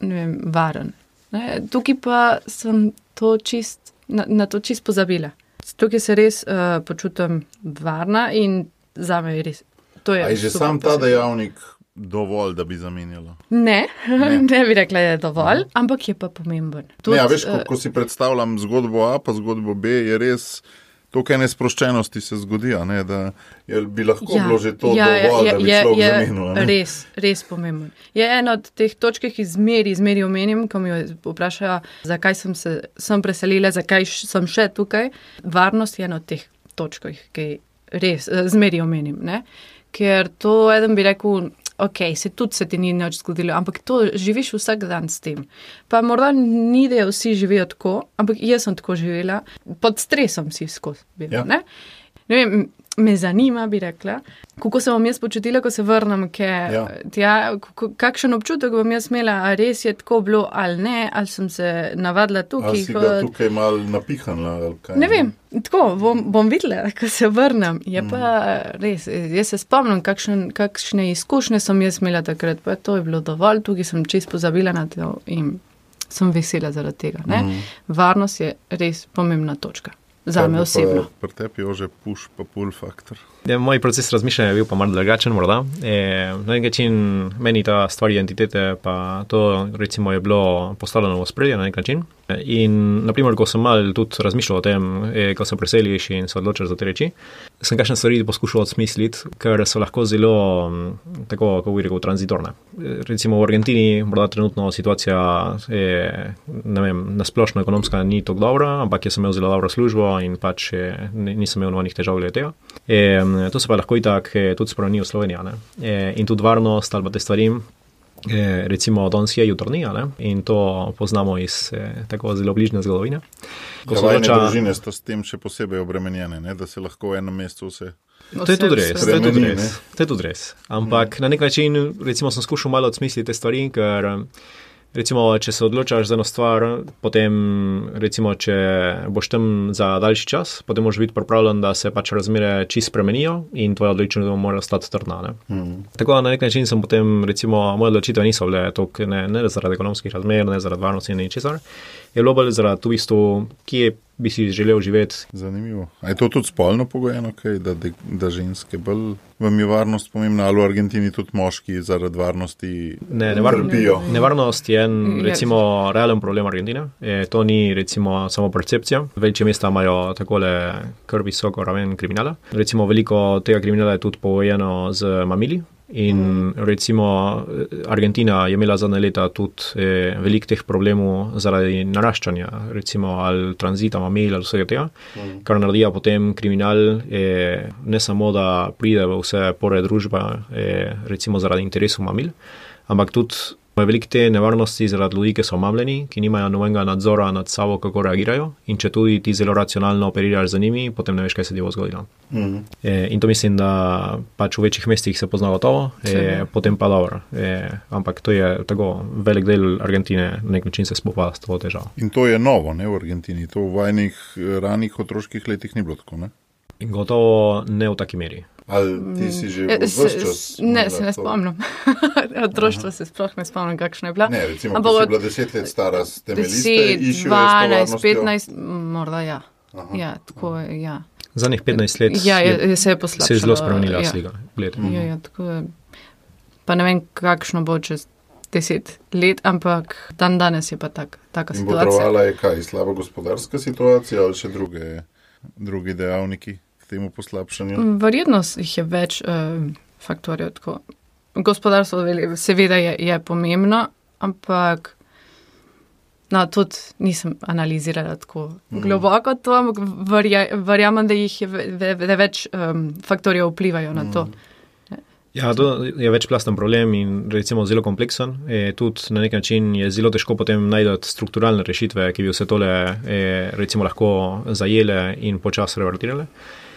ne vem, varen. Ne? Tukaj pa sem to čist, na, na to čist pozabila. Tukaj se res uh, počutim varna in za me je res. To je, je že sam ta dejavnik dovolj, da bi zamenjala? Ne, Ne. ne. bi rekla, da je dovolj, ampak je pa pomemben. Ne, ja, veš, ko, eh, ko si predstavljam zgodbo A, pa zgodbo B, je res. To, kar nesproščenosti se zgodi, ne, da je, bi lahko ja, bilo že to ja, dovolj, ja, da bi človek zamenil. a ne. res, res pomemben. Je ena od teh točk, ki jih zmeri, zmeri omenim, ko mi vprašajo, zakaj sem se sem preselila, zakaj sem še tukaj. Varnost je ena od teh točk, ki res eh, zmeri omenim. Ne? Ker to eden bi rekel. Ok, se tudi se ti ni nič zgodilo, ampak to živiš vsak dan s tem. Pa morda ni, da vsi živijo tako, ampak jaz sem tako živela, pod stresom si skozi. bila, Ja. Ne? Ne vem, me zanima, bi rekla, kako se bom jaz počutila, ko se vrnem, Ja. ja. kako- kakšen občutek bom jaz imela, ali res je tako bilo ali ne, ali sem se navadila Ali tukaj. si ko- ga tukaj mal napihnila? ali kaj, Ne vem, tako bom, bom videla, ko se vrnem. Je pa res, jaz se spomnim, kakšen, kakšne izkušnje sem jaz imela takrat, pa to je bilo dovolj, tukaj sem čist pozabila na to in sem vesela zaradi tega. Ne? Mhm. Varnost je res pomembna točka. Za me osebno. Pri tebi je že push pa pull faktor. Ja, moj proces razmišljanja je bil pa malo drugačen. E, na nek način meni ta stvar identitete, pa to recimo je bilo postavljeno v spredje na nek način. E, In, naprimer, ko sem mal tudi razmišljal o tem, e, ko se preseliš in se odločiš za te reči, sem kakšne stvari poskušal odsmisliti, ker so lahko zelo, tako kako bi rekel, transitorne. E, Recimo v Argentini, morda trenutno situacija je, ne vem, nasplošno ekonomska ni tako dobra, ampak jaz sem imel zelo dobro službo in pač e, ni- nisem imel nobenih težav glede tega. E, to se pa lahko itak tudi spremeni v Sloveniji. E, in tudi varnost ali pa te stvari. E, recimo, danes je jutro ni, a ne? in to poznamo iz e, tako zelo bližnje zgodovine. Ko se Vajne odloča- družine so s tem še posebej obremenjene, ne, da se lahko v enem mestu vse. To je tudi res, to je tudi res. To je tudi res. Ampak mm. na nek način, recimo, sem skušal malo odsmisliti te stvari, ker recimo, če se odločaš za eno stvar, potem recimo, če boš tam za daljši čas, potem moraš biti pripravljen, da se pač razmere čist spremenijo in tvoja odločitev mora ostati trdna. Mm. Tako da na nek način sem potem, recimo, moje odločitve niso bile toliko, ne, ne zaradi ekonomskih razmer, ne zaradi varnosti in ničesar. Je bilo bolj zaradi v bistvu, kje bi si želel živeti, Zanimivo. A je to tudi spolno pogojeno, kaj, da, de- da ženske bolj vam je varnost pomembna, ali v Argentini tudi moški zaradi varnosti Ne, nevarno, trpijo? nevarnost je en Je. recimo, realen problem Argentine. E, to ni recimo, samo percepcija. Večje mesta imajo takole kar visoko raven kriminala. Recimo, veliko tega kriminala je tudi pogojeno z mamili. In recimo Argentina je imela zadnje leta tudi eh, veliko teh problemov zaradi naraščanja, recimo ali tranzita mamil ali vsega tega, kar naredijo potem kriminal, eh, ne samo da pride v vse pore družbe, eh, recimo zaradi interesov mamil, ampak tudi veliko te nevarnosti zaradi ljudi, ki so mamljeni, ki nimajo nobenega nadzora nad sabo, kako reagirajo. In če tudi ti zelo racionalno operiraš z njimi, potem ne veš, kaj se ti bo zgodilo. Mm. E, in to mislim, da pač v večjih mestih se pozna gotovo, e, potem pa dobro. E, ampak to je tako velik del Argentine, na nek način se spopada s to težavo. In to je novo ne, v Argentini. To v vajnih ranih otroških letih ni bilo tako. Ne? Gotovo ne v taki meri. Ali ti si že vse se- čas? Ne, se ne to? spomnim. Otroštvo se sploh ne spomnim, kakšna je bila. Ne, recimo, Ampak od bila deset let stara, ste imeli 10, 12, 15, morda ja. Aha. Ja, tako je. Ja, Zadnjih 15 let ja je, je, je se je poslabšalo. se je zelo spremenila ja. slika. Ja, ja, tako je. Pa ne vem, kakšno bo čez deset let, ampak dan danes je pa tak, taka In situacija. botrovala je kaj, slaba gospodarska situacija ali še druge, drugi dejavniki temu poslabšanju? Verjetno jih je več uh, faktorjev. Tako. Gospodarstvo seveda je, je pomembno, ampak no, tudi nisem analizirala tako Mhm. globoko to, ampak verja, verjamem, da jih je ve, ve, več um, faktorjev vplivajo na to. Ja, to je večplasten problem in recimo zelo kompleksen. E, tudi na nek način je zelo težko potem najti strukturalne rešitve, ki bi vse tole e, recimo lahko zajele in počasi revertirale. E,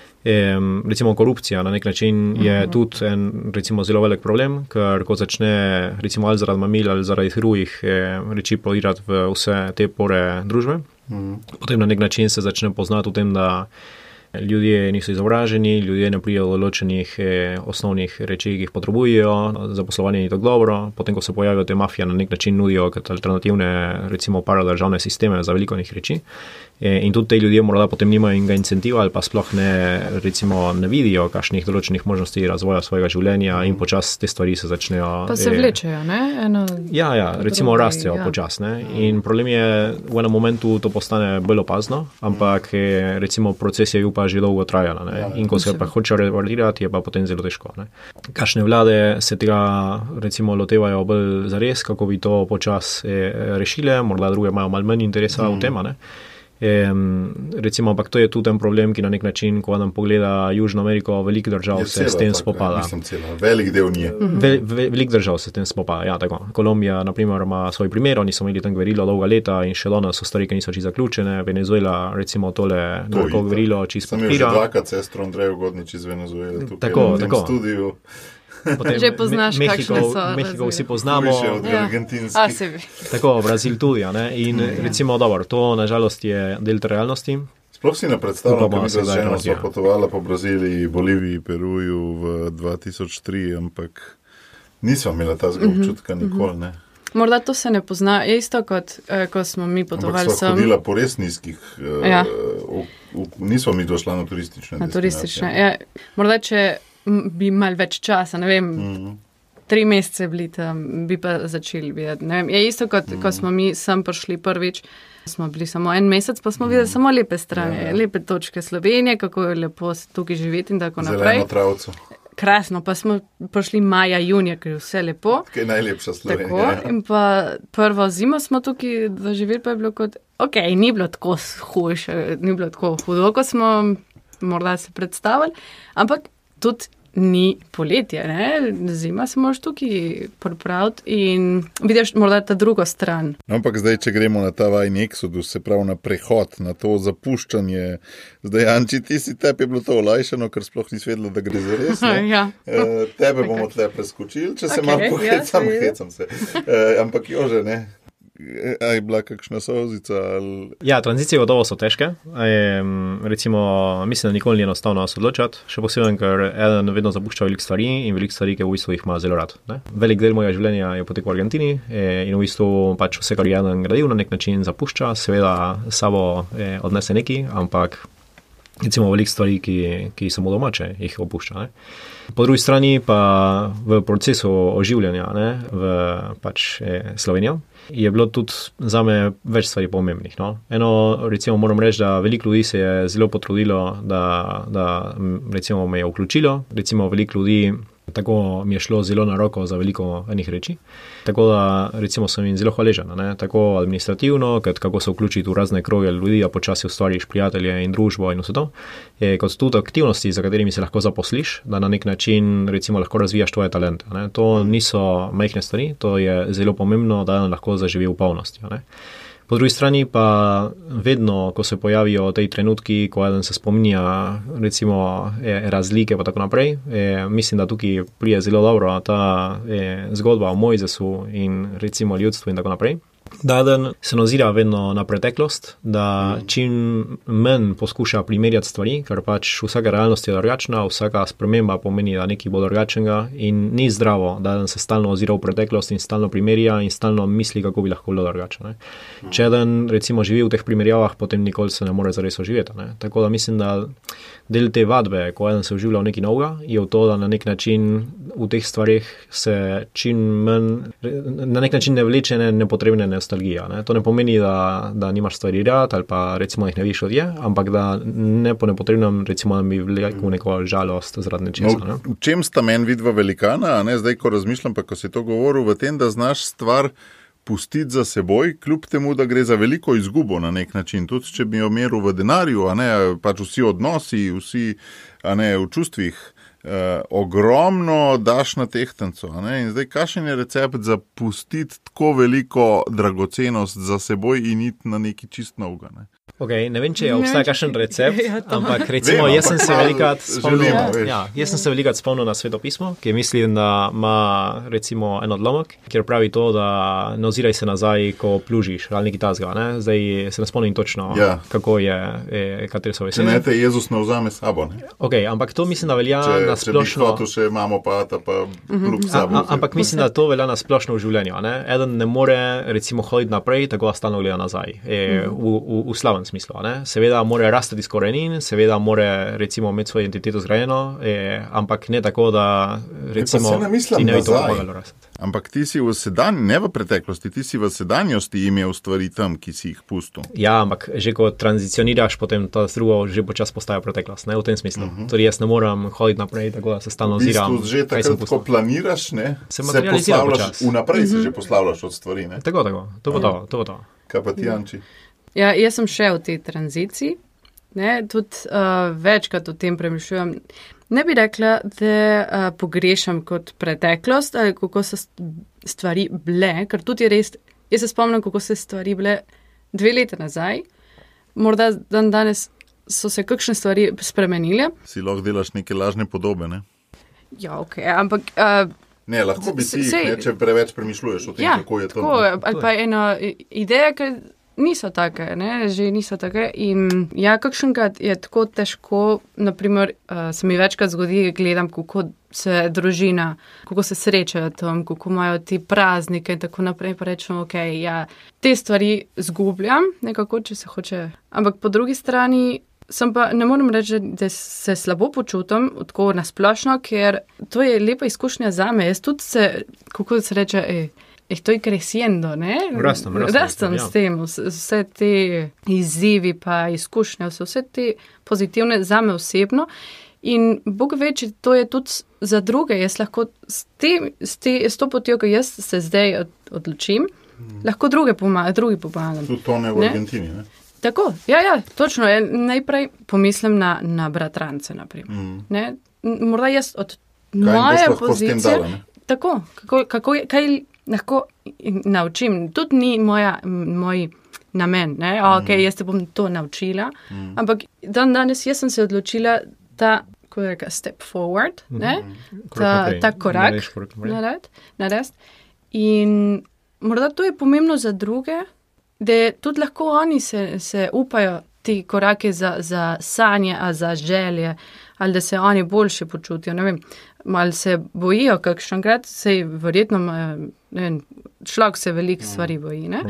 recimo korupcija na nek način je tudi en recimo, zelo velik problem, ker ko začne recimo ali zaradi mamil ali zaradi drugih e, reči polirati v vse te pore družbe, potem na nek način se začne poznati v tem, da ljudje niso izobraženi, ljudje ne prijajo določenih eh, osnovnih reči, ki jih potrebujejo, zaposlovanje ni tako dobro, potem ko se pojavijo te mafije, na nek način nudijo kot alternativne, recimo paradržavne sisteme za veliko njih reči. E, in tudi te ljudje morda potem nimajo enega incentiva ali pa sploh ne, recimo, ne vidijo kakšnih določenih možnosti razvoja svojega življenja in počasi te stvari se začnejo. Pa se eh, vlečejo, ne? Eno, Ja, ja, recimo drugi, rastejo ja. počasi. ne. In problem je, v enem momentu to postane bolj opazno, ampak eh, recimo proces je pa že dolgo trajala. ne. In ko se pa hoče revalirati, je pa potem zelo težko. ne. Kakšne vlade se tega recimo lotevajo bolj zares, kako bi to počasi eh, rešile, morda druge imajo malo manj interesa v tem. Ne. Recimo, ampak to je tudi en problem, ki na nek način, ko nam pogleda Južno Ameriko, veliko držav Je se cela s tem taka, spopada. Mislim, cela, velik del nje. Ve, ve, veliko držav se s tem spopada. Ja, tako. Kolumbija, na primer, ima svoj primer, oni so imeli tam gverilo dolga leta in še danes so stvari, ki niso čisto zaključene. Venezuela, recimo, tole To itak. gverilo čisto podpira. dvakrat sestro Andrejo Godnič iz Venezuele tukaj Tako, v tem tako. studiu. Potem Že poznaš, Me- kakšne Mehiko, so Mehiko vsi poznamo. Ja. A, se. Tako, Brazil tudi. In recimo, dobro, to nažalost je del realnosti. Sploh si ne predstavljam, se bi zdaj žena razvija. sva potovala po Braziliji, Boliviji, Peruju v 2003, ampak nisva imela ta Mhm, občutka nikoli. Ne. Morda to se ne pozna, je isto kot eh, ko smo mi potovali sem. hodila po res nizkih, eh, Ja. v, v, nisva mi došla na turistične. Na turistične. Ja, morda, če bi imeli več časa, ne vem, Mhm. tri mesece bili tam, bi pa začeli videti. vem. Je isto kot Mhm. ko smo mi sem prišli prvič. Smo bili samo en mesec, pa smo videli samo lepe strani, Ja, ja. lepe točke Slovenije, kako je lepo tukaj živeti in tako naprej. Zeleno travco, Krasno, pa smo prišli maja, junija, ker je vse lepo. ki je najlepša Slovenija. Tako, ja. in pa prvo zimo smo tukaj doživeli, pa je bilo kot, ok, ni bilo tako hujše, ni bilo tako hudo, kot smo morda se predstavljali, ampak tudi ni poletje, ne? zima se moraš tukaj pripraviti in vidiš morda ta drugo stran. No, ampak zdaj, če gremo na ta vajni eksodus, se pravi na prehod, na to zapuščanje, zdaj, Anči, ti si tebi bilo to olajšano, ker sploh nisi vedela, da gre za res. Ja. Eh, Tebe bomo tle preskočili, če se Okej, malo ja, pohecam, seveda. hecam se. Eh, Ampak jože, ne. Je bila kakšna sozica? Ali... Ja, tranzicije gotovo so težke. E, recimo, mislim, da nikoli ni enostavno se odločiti, še posebej, ker eden vedno zapušča veliko stvari in veliko stvari, ki v bistvu jih ima zelo rad. Ne? Velik del mojega življenja je potekal v Argentini e, in v bistvu pač vse, kar je eden gradil, na nek način zapušča, seveda sabo e, odnese neki, ampak recimo veliko stvari, ki, ki so mu domače, jih opušča. Ne? Po drugi strani pa v procesu oživljanja ne, v pač, eh, Slovenijo je bilo tudi za me več stvari pomembnih. No. Eno, recimo, moram reči, da veliko ljudi se je zelo potrudilo, da, da recimo, me je vključilo. Recimo, veliko ljudi, tako mi je šlo zelo na roko za veliko enih reči. Tako da recimo, sem jim zelo hvaležen, ne? tako administrativno, kot kako se vključiti v razne kroge ljudi, da počasi ustvariš prijatelje in družbo in vse to, e, kot tudi aktivnosti, za katerimi se lahko zaposliš, da na nek način recimo, lahko razvijaš tvoje talente. Ne? To niso majhne stvari, to je zelo pomembno, da lahko zaživi v polnosti. ne. Po drugi strani pa vedno, ko se pojavijo te trenutki, ko eden se spominja recimo eh, razlike pa tako naprej, eh, mislim, da tukaj prije zelo dobro ta eh, zgodba o Mojzesu in recimo ljudstvu in tako naprej. Da eden se nazira vedno na preteklost, da čim manj poskuša primerjati stvari, ker pač vsaka realnost je drugačna, vsaka sprememba pomeni, da nekaj bo drugačnega in ni zdravo, da eden se stalno ozira v preteklost in stalno primerja in stalno misli, kako bi lahko bilo drugače. ne. Če eden recimo živi v teh primerjavah, potem nikoli se ne more zares oživeti. Ne. Tako da mislim, da del te vadbe, ko eden se vživlja v nekaj novega, je v to, da na nek način v teh stvarih se čim manj, na nek način ne vleče ne nepotrebne nostalgije. Ne. To ne pomeni, da, da nimaš stvari rad ali pa recimo jih ne viš od je, ampak da ne po nepotrebnem recimo da bi vlekel neko žalost zaradi nečesa. Ne. No, v čem sta meni vidva velikana, a ne zdaj, ko razmišljam, pa ko si to govoril, v tem, da znaš stvar pustiti za seboj, kljub temu, da gre za veliko izgubo na nek način. Tudi če bi jo meril v denarju, a ne pač vsi odnosi, vsi ne v čustvih. Uh, ogromno daš na ne, In zdaj, kakšen je recept za pustiti tako veliko dragocenost za seboj in iti na neki čist novega? Ne? Okay, ne vem, če Ne obstaja če- kakšen recept, Ja, to- ampak recimo, Vem, jaz sem se velikrat spomnil, želimo, veš. ja, jaz sem se velikrat spomnil na svetopismo, ki mislim, da ima recimo en odlomek, kjer pravi to, da ne oziraj se nazaj, ko plužiš ali nekaj tasga. Ne? Zdaj se ne spomnim točno, Ja. kako je, e, katere so Če ne te Jezus ne vzame s sabo. Ne? Okay, ampak to mislim, da velja Če, na če splošno. hotel še imamo pa ta pa plug s A, sabo. a, ampak mislim, da to velja na splošno v življenju. Ne? Eden ne more recimo hoditi naprej, tako da stalno gleda nazaj, e, v, v, v slavnem smislu. Seveda mora rasti iz korenin, seveda mora recimo imeti svojo identiteto zgrajeno, e, ampak ne tako, da recimo saj ne mislim ti ne bi to pomagalo rasti. Ampak ti si v sedanjosti, ne v preteklosti, ti si v sedanjosti imel stvari tam, ki si jih pustil. Ja, ampak že ko tranzicioniraš, potem ta drugo že počasi postaja preteklost, ne v tem smislu. Uh -huh. Torej jaz ne morem hoditi naprej, tako da se stalno Mhm. V oziram. bistvu že takrat, ko planiraš, ne, Se materializira poslavljaš, počasi. vnaprej se že poslavljaš od stvari. Ne? Tako, tako, to bo to, to bo to. Kaj pa ti, Anči? Ja, jaz sem še v tej tranziciji, ne, tudi uh, večkrat o tem premišljujem. Ne bi rekla, da uh, pogrešam kot preteklost ali kako so st- stvari bile, ker tudi res, jaz se spomnim, kako so stvari bile dve leta nazaj, morda dan danes so se kakšne stvari spremenile. Si lahko delaš neke lažne podobe. Ne, Ja, ok, ampak. Uh, ne lahko bi Se- si, sej- ne, če preveč premišljuješ o tem, Ja, kako je to. tako, ali pa ena ideja, ki niso take, ne, že niso take. In ja, kakšenkrat je tako težko, naprimer, uh, se mi večkrat zgodi, gledam, kako se družina, kako se srečajo tam, kako imajo ti praznike in tako naprej. Pa rečem, ok, ja, te stvari zgubljam, nekako, če se hoče. Ampak po drugi strani. Sem pa ne morem reči, da se slabo počutim, tako nasplošno, ker to je lepa izkušnja za me. Jaz tudi se, kako se reče, eh, estoy creciendo, ne? Rastem, rastem, rastem ja. s tem, vse, vse te izzivi, pa izkušnje, vse, vse te pozitivne za me osebno. In Bog ve, če to je tudi za druge. Jaz lahko s, tem, s, te, s to potjo, ki jaz se zdaj od, odločim, lahko druge pomaga, drugi pomagam. Tudi to ne v Ne? Argentini. Ne? Tako, ja, ja, točno. Ja, najprej pomislim na, na bratrance. naprimer, Mm. Ne? Morda jaz od Kaj moje pozicije. dala? ne? Tako, kako, kako, kaj lahko naučim. Tudi ni moja, moj namen, da okay, jaz te bom to naučila. Mm. Ampak dan danes jaz sem se odločila, da je rekel, step forward, ne, Korak ta, naprej. ta korak Narediš korak naprej. narediti. In morda to je pomembno za druge, da tudi lahko oni se, se upajo ti korake za, za sanje, a za želje, ali da se oni boljše počutijo. Ne vem, malo se bojijo, kakšenkrat se verjetno, imajo, ne vem, človek se veliko stvari boji ne?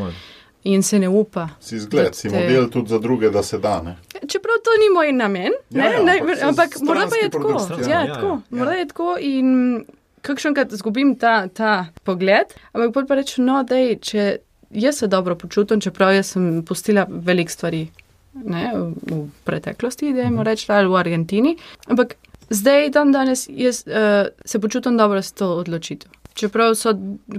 In se ne upa. Si zgled, si model tudi za druge, da se da. Ne? Čeprav to ni moj namen, Ja, ne, ja, ne, ampak ampak morda pa je tako. produkt, Ja, ja, tako, ja. morda je tako in kakšenkrat izgubim ta, ta pogled, ampak bolj pa rečem, no, da če jaz se dobro počutim, čeprav jaz sem pustila veliko stvari ne, v, v preteklosti, da Mhm. jim rečem, ali v Argentini, ampak zdaj, dan danes, jaz uh, se počutim dobro s to odločitev. Čeprav so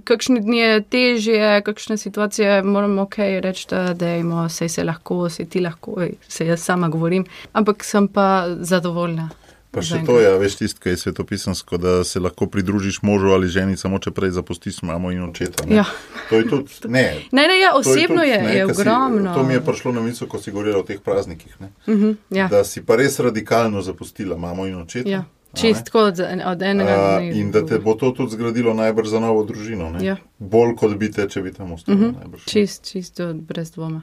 kakšni dni težje, kakšne situacije, moramo ok reči, da dejmo, sej se lahko, sej ti lahko, se jaz sama govorim, ampak sem pa zadovoljna. Pa še to je, veš, tisto, kar je svetopisansko, da se lahko pridružiš možu ali ženi, samo če prej zapustiš mamo in očeta. ne. Ja. To je tudi, ne. Ne, ne, ja, osebno tudi, je, ne, je si- ogromno. To mi je prišlo na misel, ko si govorila o teh praznikih. Ne? Uh -huh, ja, Da si pa res radikalno zapustila mamo in očeta. ja. Čist od, od enega dne. in da te bo to tudi zgradilo najbrž za novo družino. ne? Ja. Bolj kot bi te, če bi tam ostal. Uh Mhm. -huh. najbrž. Čist, čisto brez dvoma.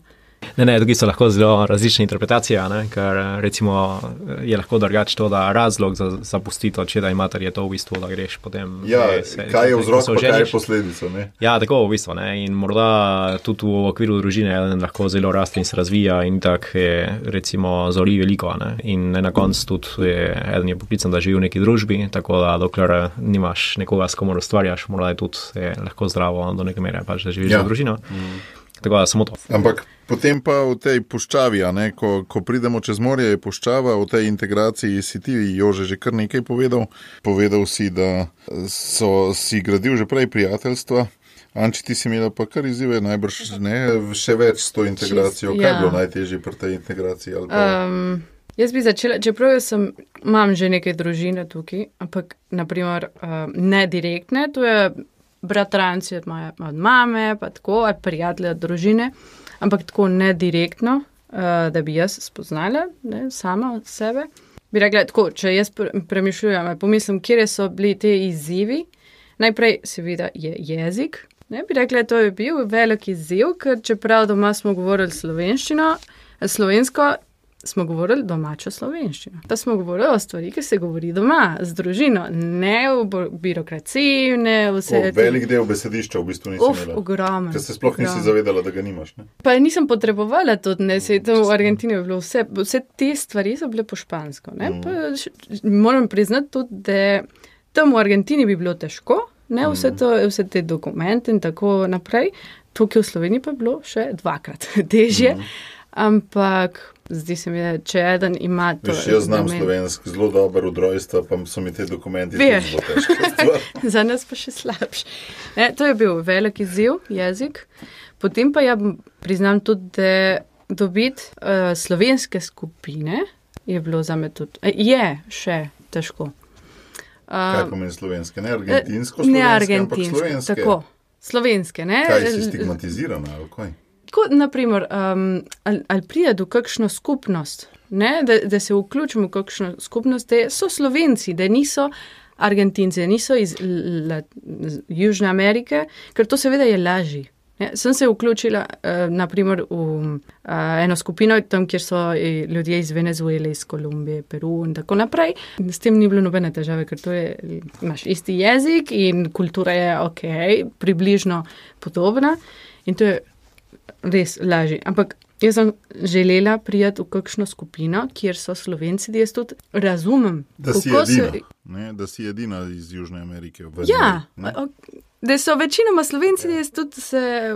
Ne, ne, tukaj so lahko zelo različne interpretacije, a ne, ker eh, recimo eh, je lahko drugače to, da razlog za zapustitev očeta in mater je to v bistvu, da greš potem. Ja, eh, se- kaj je vzrok, kaj je posledica. Ne? Ja, tako v bistvu. Ne? In morda tudi v okviru družine eden lahko zelo raste in se razvija, in tako je recimo zori veliko. Ne? In ne na koncu tudi je eden je poklican, da živi v neki družbi, tako da dokler eh, nimaš nekoga, s komer ustvarjaš, morda je tudi je lahko zdravo do neke mere, pač, da živiš ja. v družino. Mm. Tako da samo to. Ampak potem pa v tej puščavi, a ne, ko, ko pridemo čez morje, je puščava, v tej integraciji si ti, Jože, že kar nekaj povedal. Povedal si, da so si gradil že prej prijateljstva. Anči, ti si imela pa kar izzive, najbrž ne, še več s to integracijo. Kaj je ja. bilo najtežje pri tej integraciji? ali Pa... Um, jaz bi začela, čeprav jaz sem, imam že neke družine tukaj, ampak naprimer um, ne direktne, to je bratranci od, moje, od mame, pa tako, ali prijatelje od družine, ampak tako ne direktno. uh, da bi jaz spoznala ne, sama od sebe. Bi rekla tako, če jaz pre- premišljujem, pomislim, kje so bili te izzivi. Najprej, seveda, je jezik. Ne bi rekla, to je bil velik izziv, ker čeprav doma smo govorili slovenščino, slovensko, smo govorili domačo slovenščino. Da smo govorili o stvari, ki se govori doma, z družino, ne v birokraciji, ne vse O, velik del besedišča v bistvu nisi imela. ogromen. Ker se sploh nisi ogromen. zavedala, da ga nimaš. Ne? Pa nisem potrebovala tudi, ne, se tam v Argentini je bilo vse, vse te stvari so bile po špansko. Mm. pa, moram priznati tudi, da tam v Argentini bi bilo težko, ne, vse, to, vse te dokumente in tako naprej. Tukaj v Sloveniji pa je bilo še dvakrat težje, Mhm. ampak zdi se mi, da če eden ima to. Veš, jaz znam slovenski zelo dobro od rojstva, pa so mi te dokumenti zelo težki. Za nas pa še slabše. Ne, to je bil velik izziv, jezik. Potem pa ja priznam tudi, da dobiti uh, slovenske skupine je bilo za me tudi, eh, je še težko. Kaj Uh, pomeni slovenske? Ne argentinsko, ne slovenske, argentinske, slovenske. tako. Slovenske, ne? Kaj si stigmatizirana? ali kaj? Tako, naprimer, um, ali, ali pride do kakšno skupnost, ne? da, da se vključimo v kakšno skupnost, da so slovenci, da niso argentinci, da niso iz la, Južne Amerike, ker to seveda je lažje. Ne? Sem se vključila uh, naprimer, v uh, eno skupino, tam, kjer so eh, ljudje iz Venezuele, iz Kolumbije, Peru in tako naprej. S tem ni bilo nobene težave, ker je, imaš isti jezik in kultura je ok, približno podobna. In to je res lažje. Ampak jaz sem želela prijeti v kakšno skupino, kjer so slovenci, da jaz tudi razumem, Da si edina, se. ne, da si edina iz Južne Amerike. v Ja, ne. da so večinoma slovenci, da jaz tudi se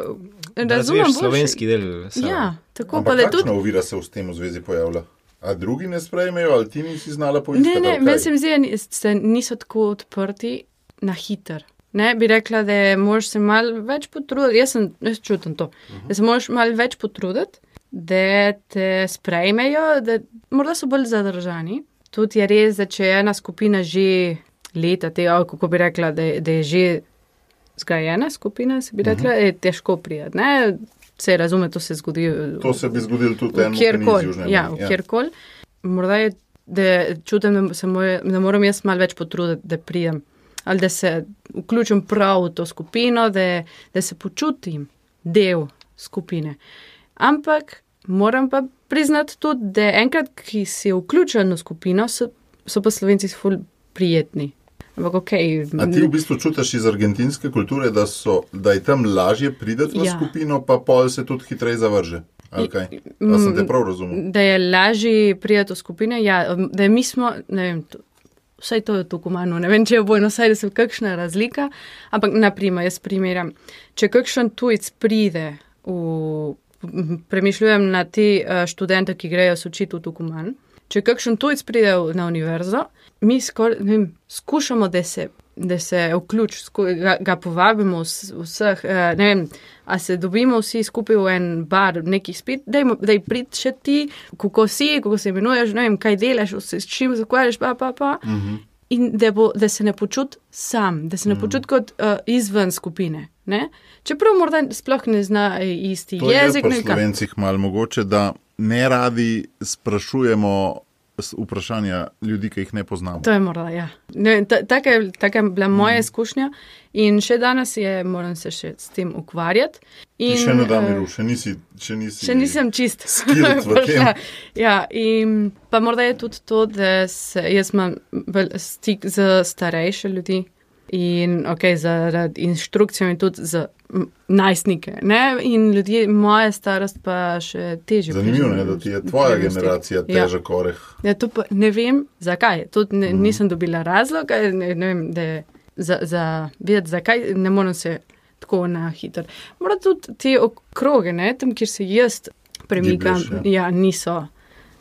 Da razumem. boljše. slovenski del. sebe. Ja, tako pa Ampak da kakšna tudi. ovira se v tem v zvezi pojavlja? A drugi ne sprejmejo, ali ti nisi znala Ne, poiskati? ne, kaj? meni se mi zdi, da niso tako odprti na hiter. Ne, bi rekla, da moraš se malo več potruditi. Jaz, sem, jaz čutim to. Da se moraš malo več potruditi, da te sprejmejo, da morda so bolj zadržani. Tudi je res, da če je ena skupina že leta, tega, kako bi rekla, da, da je že zgrajena skupina, se bi rekla, je težko prijeti. Ne? Se razume, to se zgodi. To se bi zgodilo tudi iz Kjerkoli, ja, v kjerkoli. Morda je, da čutim, da, se moje, da moram jaz malo več potruditi, da prijem. Ali da se vključim prav v to skupino, da, da se počutim del skupine. Ampak moram pa priznati tudi, da enkrat, ki si vključen v skupino, so, so pa slovenci ful prijetni. Ampak ok. A ti v bistvu čutiš iz argentinske kulture, da, so, da je tam lažje priti v Ja. skupino, pa pol se tudi hitreje zavrže? Ali kaj? A sem te prav razumel? Da je lažje prijeti v skupine, ja, da mi smo, ne vem, vsaj to je tako manj, ne vem, če je v Buenos Airesu kakšna razlika, ampak naprimer, jaz primerjam, če kakšen tujec pride v, premišljujem na te uh, študente, ki grejo se učiti v Tukuman, če kakšen tujec pride na univerzo, mi skor, vem, skušamo, da se, da se vključi, sku- ga, ga povabimo vs- vseh, uh, ne vem, a se dobimo vsi skupaj v en bar, neki spet, da je prid še ti, kako si, kako se imenuješ, ne vem, kaj delaš, se s čim zakvarjaš, pa pa pa. Uh -huh. In da, bo, da se ne počuti sam, da se ne počuti kot uh, izven skupine. Ne? Čeprav morda sploh ne zna eh, isti To je jezik. pri vem kaj. slovencih malo mogoče, da ne radi sprašujemo vprašanja ljudi, ki jih ne poznamo. To je morda, ja. Ne, ta- Taka je, taka je bila moja izkušnja in še danes je, moram se še s tem ukvarjati. Ti In, še ne da eh, miru, še nisi. Še, nisi Še nisem čist. ja, in pa morda je tudi to, da se, jaz imam stik z starejše ljudi in ok, zaradi inštrukcijami tudi z m, najstnike. Ne? In ljudje, moja starost pa še težje. Zanimivo je, da ti je tvoja generacija Ja. težak oreh. Ja, to pa ne vem, zakaj. Tudi ne, Mhm. nisem dobila razloga, ne, ne vem, da je za, za vedeti, zakaj ne morem se tako na hitro. Morda tudi te okroge, ne, tam, kjer se jaz premikam, Gibleš, ja. ja, niso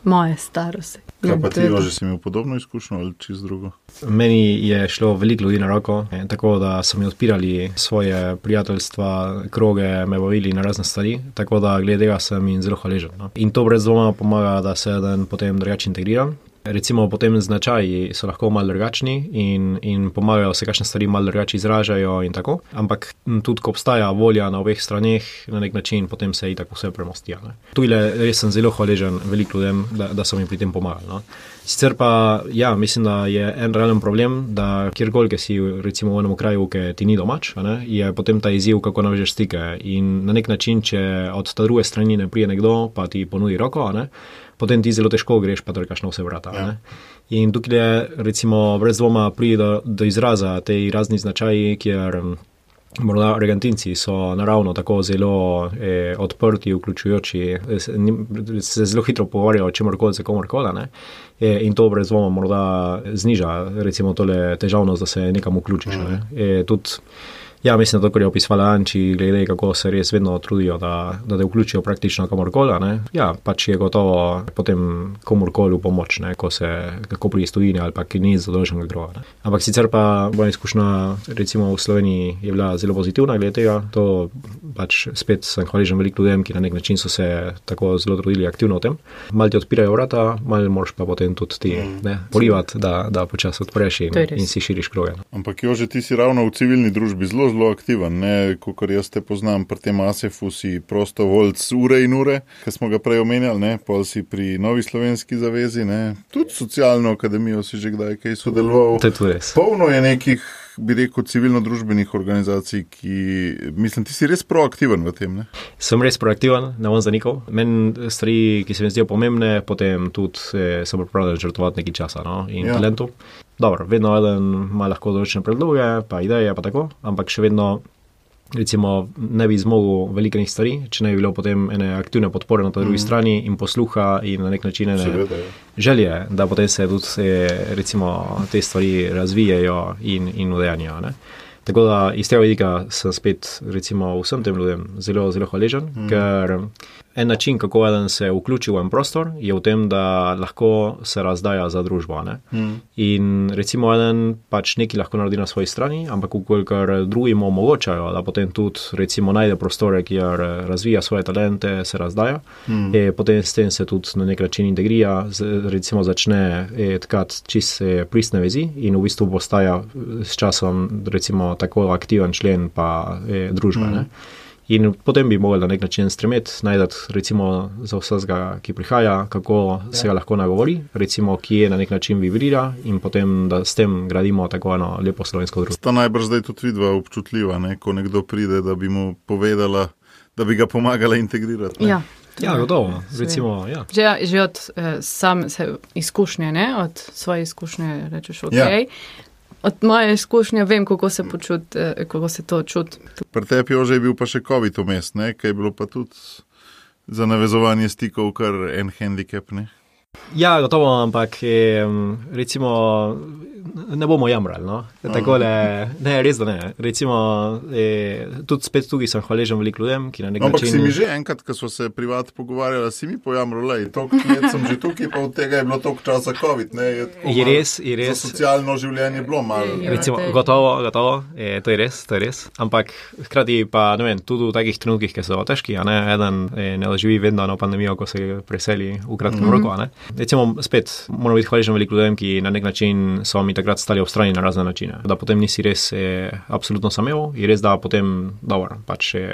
moje starosti. Kaj pa ti, že si imel podobno izkušnjo ali čez drugo? Meni je šlo veliko ljudi na roko, eh, tako da so mi odpirali svoje prijateljstva, kroge, me bavili na razne stvari, tako da glede tega sem jim zelo hvaležen. No. In to brez dvoma pomaga, da se dan potem drugače integriram. Recimo, potem značaji so lahko malo drugačni in, in pomagajo se, kakšne stvari malo drugače izražajo. Ampak tudi, ko obstaja volja na obeh straneh, na nek način potem se je tako vse premostijo. Tu je res sem zelo hvaležen veliko ljudem, da, da so mi pri tem pomagali. No. Sicer pa, ja, mislim, da je en realen problem, da kjerkoli, ki si recimo v enem kraju, ki ti ni domač, ne, je potem ta izziv, kako navežeš stike. In na nek način, če od ta druge strani ne prije nekdo, pa ti ponudi roko, ne, potem ti zelo težko greš, pa trkaš na vse vrata. Ja. In tukaj je, recimo, brez dvoma pride do, do izraza te razni značaji, kjer. Morda Argentinci so naravno tako zelo eh, odprti, vključujoči, se, se zelo hitro pogovarjajo o čemorkoli, za komorkoli. Eh, in to brez dvoma morda zniža recimo, tole težavnost, da se nekam vključiš. Ne? Eh, tudi, Ja, mislim, da to, kar je opisala Anči, glede kako se res vedno trudijo, da, da te vključijo praktično kamorkoli. Ja, pač je gotovo potem komorkoli v pomoč, ne, ko se kako pri stojini ali pa ki ni zadolženega groba. Ampak sicer pa moja izkušnja, recimo v Sloveniji, je bila zelo pozitivna glede tega. To pač spet sem hvaležen veliko ljudem, ki na nek način so se tako zelo trudili aktivno v tem. Mal ti odpirajo vrata, mal moraš pa potem tudi ti mm. porivati, da, da počasi odpreš in, in si širiš kroge. Ampak jo že ti si ravno v civilni družbi zelo zelo aktiven, kot jaz te poznam, pri tem ASEF-u si prostovoljc ure in ure, ki smo ga prej omenjali, ne? pol si pri Novi Slovenski zavezi, ne? tudi socialno akademijo si že kdaj kaj sodeloval. To je tudi res. Polno je nekih. Bi rekel, civilno-družbenih organizacij, ki mislim, ti si res proaktiven v tem. Ne? Sem res proaktiven, ne bom zanikal. Meni stvari, ki se mi zdijo pomembne, potem tudi eh, sem pripravljen žrtvovati nekaj časa no? in ja. talentu. Dobro, vedno eden ima lahko določene predloge, pa ideje, pa tako, ampak še vedno. Recimo, ne bi zmogel velikih stvari, če ne bi bilo potem ene aktivne podpore na drugi mm. strani in posluha in na nek način ene Seveda, želje, da potem se tudi recimo, te stvari razvijajo in, in udejanjajo. Tako da iz tega vidika sem spet recimo, vsem tem ljudem zelo, zelo hvaležen, mm. ker En način, kako eden se vključi v en prostor, je v tem, da lahko se razdaja za družbo. Mm. In recimo, eden pač nekaj lahko naredi na svoji strani, ampak ukolikor drugim omogočajo, da potem tudi recimo, najde prostore, kjer razvija svoje talente, se razdaja, mm. e, potem s tem se tudi na nek način integrira, z, recimo začne e, tkati čiste pristne vezi in v bistvu postaja s časom recimo, tako aktiven člen pa e, družbe. Mm. In potem bi mogli na nek način stremeti, najti recimo za vsega, ki prihaja, kako ja. se ga lahko nagovori, recimo, ki je na nek način vibrira in potem, da s tem gradimo tako eno lepo slovensko družbo. Ta najbrž zdaj tudi vidva občutljiva, ne? ko nekdo pride, da bi mu povedala, da bi ga pomagala integrirati. Ne? Ja. Ja, gotovo. Recimo, ja. Že, že od eh, same izkušnje, ne? od svoje izkušnje, rečeš, ok. Ja od moje izkušnje vem, kako se, počut, eh, kako se to čuti. Pri tebi je bil pa še COVID vmes, kaj je bilo pa tudi za navezovanje stikov, kar en handicap. Ne? Ja, gotovo, ampak recimo, ne bomo jamrali. No? Takole, ne, res da ne. Recimo, je, tudi spet tukaj sem hvaležen veliko ljudem, ki na nek način. Ampak si mi že enkrat, ko smo se privat pogovarjali, si mi pojamrali, toliko let sem že tukaj, pa od tega je bilo toliko časa COVID. Ne? Je, je res, je res. Socialno življenje je bilo malo. Recimo, gotovo, gotovo, je, to je res, to je res. Ampak hkrati pa, ne vem, tudi v takih trenutkih, ki so težki, a ne, eden ne živi vedno na pandemijo, ko se preseli v kratkem mm -hmm. roku, a ne. Recimo, spet moramo biti hvaležni veliko ljudem, ki na nek način so mi takrat stali ob strani na razne načine. Da potem nisi res eh, absolutno samev, je res, da potem, dobro, pač je,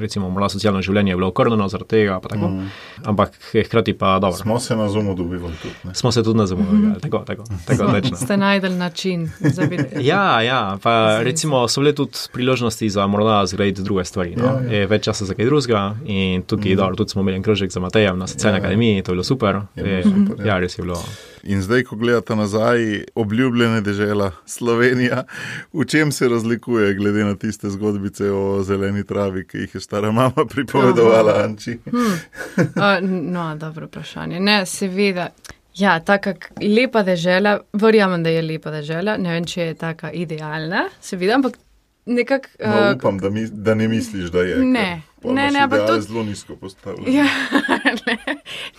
recimo, morda socialno življenje je bilo okrnjeno zaradi tega, pa tako. Mm. Ampak hkrati pa, dobro. Smo se na zumu dobivali tudi. Ne? Smo se tudi na zumu dobivali, mm -hmm. tako, tako, tako večno. Ste najdel način za videti. ja, ja, pa recimo so bile tudi priložnosti za morda zgraditi druge stvari. No? Ja, ja. Več časa za kaj drugega in tukaj, mm. dobro, tudi smo imeli en krožek za Matejem na socialni ja, akademiji, to je bilo super. Je, super ja, res je bilo. In zdaj, ko gledate nazaj, obljubljene države Slovenija, v čem se razlikuje, glede na tiste zgodbice o zeleni travi, ki jih je stara mama pripovedovala, Anči? Hmm. Uh, no, dobro vprašanje. Ne, seveda. Ja, tako lepa država, verjamem, da je lepa država. Ne vem, če je tako idealna, seveda, ampak nekako. Uh, no, upam, da, mi, da ne misliš, da je. Ne, ne, ne, ampak to je zelo nizko postavljeno. Ja, ne,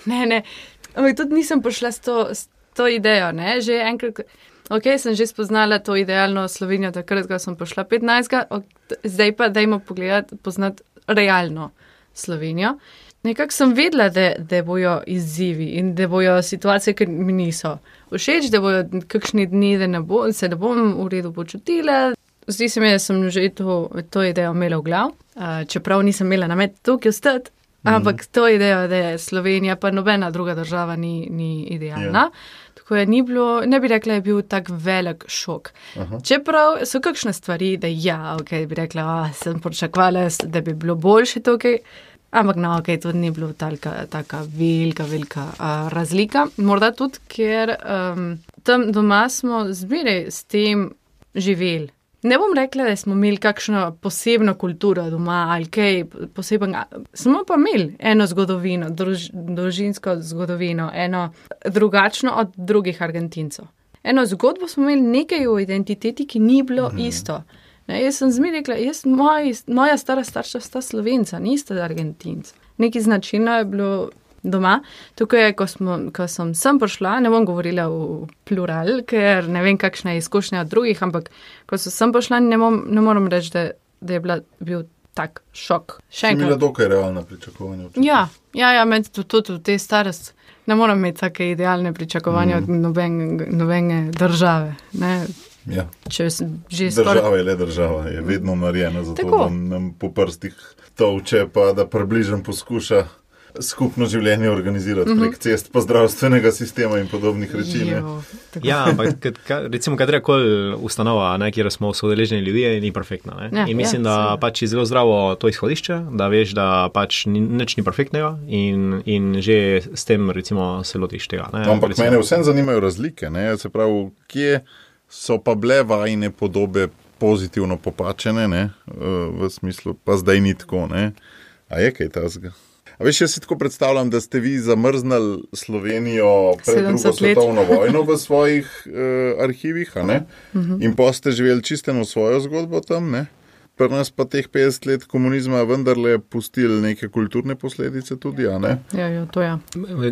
ne, ne. Ampak tudi nisem prišla s to, s to idejo. Ne? Že enkrat, ok, sem že spoznala to idealno Slovenijo, takrat, ko sem prišla 15. Ok, zdaj pa dajmo pogledati, poznati realno Slovenijo. nekako sem vedela, da, da bojo izzivi in da bojo situacije, ki mi niso všeč, da bojo kakšni dni, da ne bo, se ne bom v redu počutila. Zdi se mi, da sem že to, to idejo imela v glav, čeprav nisem imela namen tukaj ostati. Ampak mm -hmm. to idejo, da je Slovenija, pa nobena druga država, ni, ni idealna. Yeah. Tako je ni bilo, ne bi rekla, da je bil tak velik šok. Aha. Čeprav so kakšne stvari, da ja, ok, bi rekla, a, sem pričakovala, da bi bilo boljše tukaj. Ampak no, ok, to ni bilo tako velika, velika uh, razlika. Morda tudi, ker um, tam doma smo zmeraj s tem živeli. Ne bom rekla, da smo imeli kakšno posebno kulturo doma ali kaj posebnega. Smo pa imeli eno zgodovino, druž, družinsko zgodovino, eno drugačno od drugih Argentincev. Eno zgodbo smo imeli nekaj v identiteti, ki ni bilo mhm. isto. Ne, jaz sem zmeraj rekla, jaz, moj, moja stara starša sta slovenca, nista Argentinca. Nekaj značilno je bilo doma. Tukaj, ko, smo, ko sem sem prišla, ne bom govorila v plural, ker ne vem, kakšna je izkušnja od drugih, ampak ko sem sem prišla, ne, bom, ne moram reči, da, da je bila, bil tak šok. Še enkrat. Je bilo dokaj realno pričakovanje. Ja, ja, ja med tudi v tej starosti. Ne moram imeti take idealne pričakovanja mm. od nobene, nobene države. Ja. Država skor... je le država, je vedno narejena za to, da nam po prstih to uče, pa da približno poskuša skupno življenje organizirati prek mhm. cest, pa zdravstvenega sistema in podobnih reči. Ja, ampak recimo katerakoli ustanova, ne, kjer smo sodeleženi ljudje, ni perfektna. Ja, in mislim, ja, da pač je zelo zdravo to izhodišče, da veš, da pač ni, nič ni perfektnega in, in že s tem recimo se lotiš tega. Ne, no, ampak recimo, mene vsem zanimajo razlike, ne, se pravi, kje so pa bile vajne podobe pozitivno popačene, ne, v smislu, pa zdaj ni tako, ne. A je kaj tazga? A veš, jaz si tako predstavljam, da ste vi zamrznili Slovenijo pred drugo svetovno vojno v svojih uh, arhivih, uh -huh. in pa ste živeli čisteno svojo zgodbo tam. Ne? Pri nas pa teh 50 let komunizma vendarle pustili neke kulturne posledice tudi. Ja, ja, ja, to. Ja.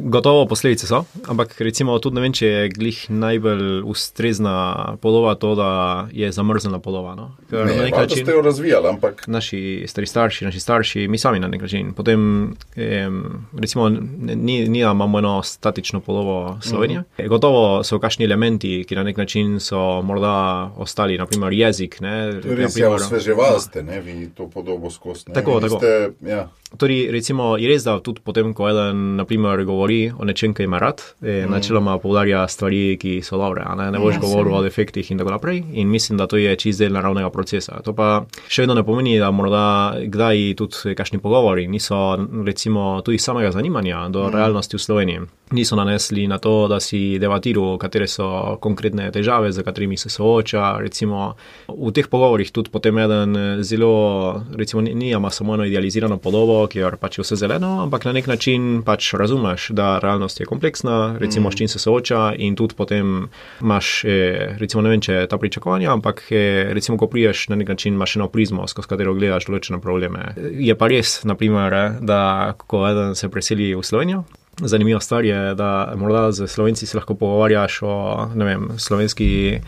Gotovo posledice so, ampak recimo tudi ne vem, če je glih najbolj ustrezna podoba to, da je zamrznjena podoba. No? Ne, na nek način ste jo razvijali, ampak. Naši stari starši, naši starši, mi sami na nek način. Potem, em, recimo, ni, ni da imamo eno statično podobo Slovenije. Mm -hmm. Gotovo so kakšni elementi, ki na nek način so morda ostali, naprimer jezik. Ne, res je osveževal ste, ne, vi to podobo skozi. Tako, tako. Ste, ja. Torej, recimo, je res, da tudi potem, ko eden, naprimer, govori o nečem, kaj ima rad, mm. načeloma poudarja stvari, ki so dobre, ne, ne boš ja, govoril o defektih in tako naprej. In mislim, da to je čist del naravnega procesa. To pa še vedno ne pomeni, da morda kdaj tudi kakšni pogovori niso, recimo, tudi samega zanimanja do mm. realnosti v Sloveniji. Niso nanesli na to, da si debatiral, katere so konkretne težave, z katerimi se sooča. Recimo, v teh pogovorih tudi potem eden zelo, recimo, ni ima samo eno idealizirano podobo, kjer pač je vse zeleno, ampak na nek način pač razumeš, da realnost je kompleksna, recimo, mm. s čim se sooča in tudi potem imaš, eh, recimo, ne vem, če ta pričakovanja, ampak je, recimo, ko priješ na nek način, imaš eno prizmo, skozi katero gledaš določene probleme. Je pa res, naprimer, da ko eden se preseli v Slovenijo. Zanimiva stvar je, da morda z slovenci se lahko pogovarjaš o vem, slovenski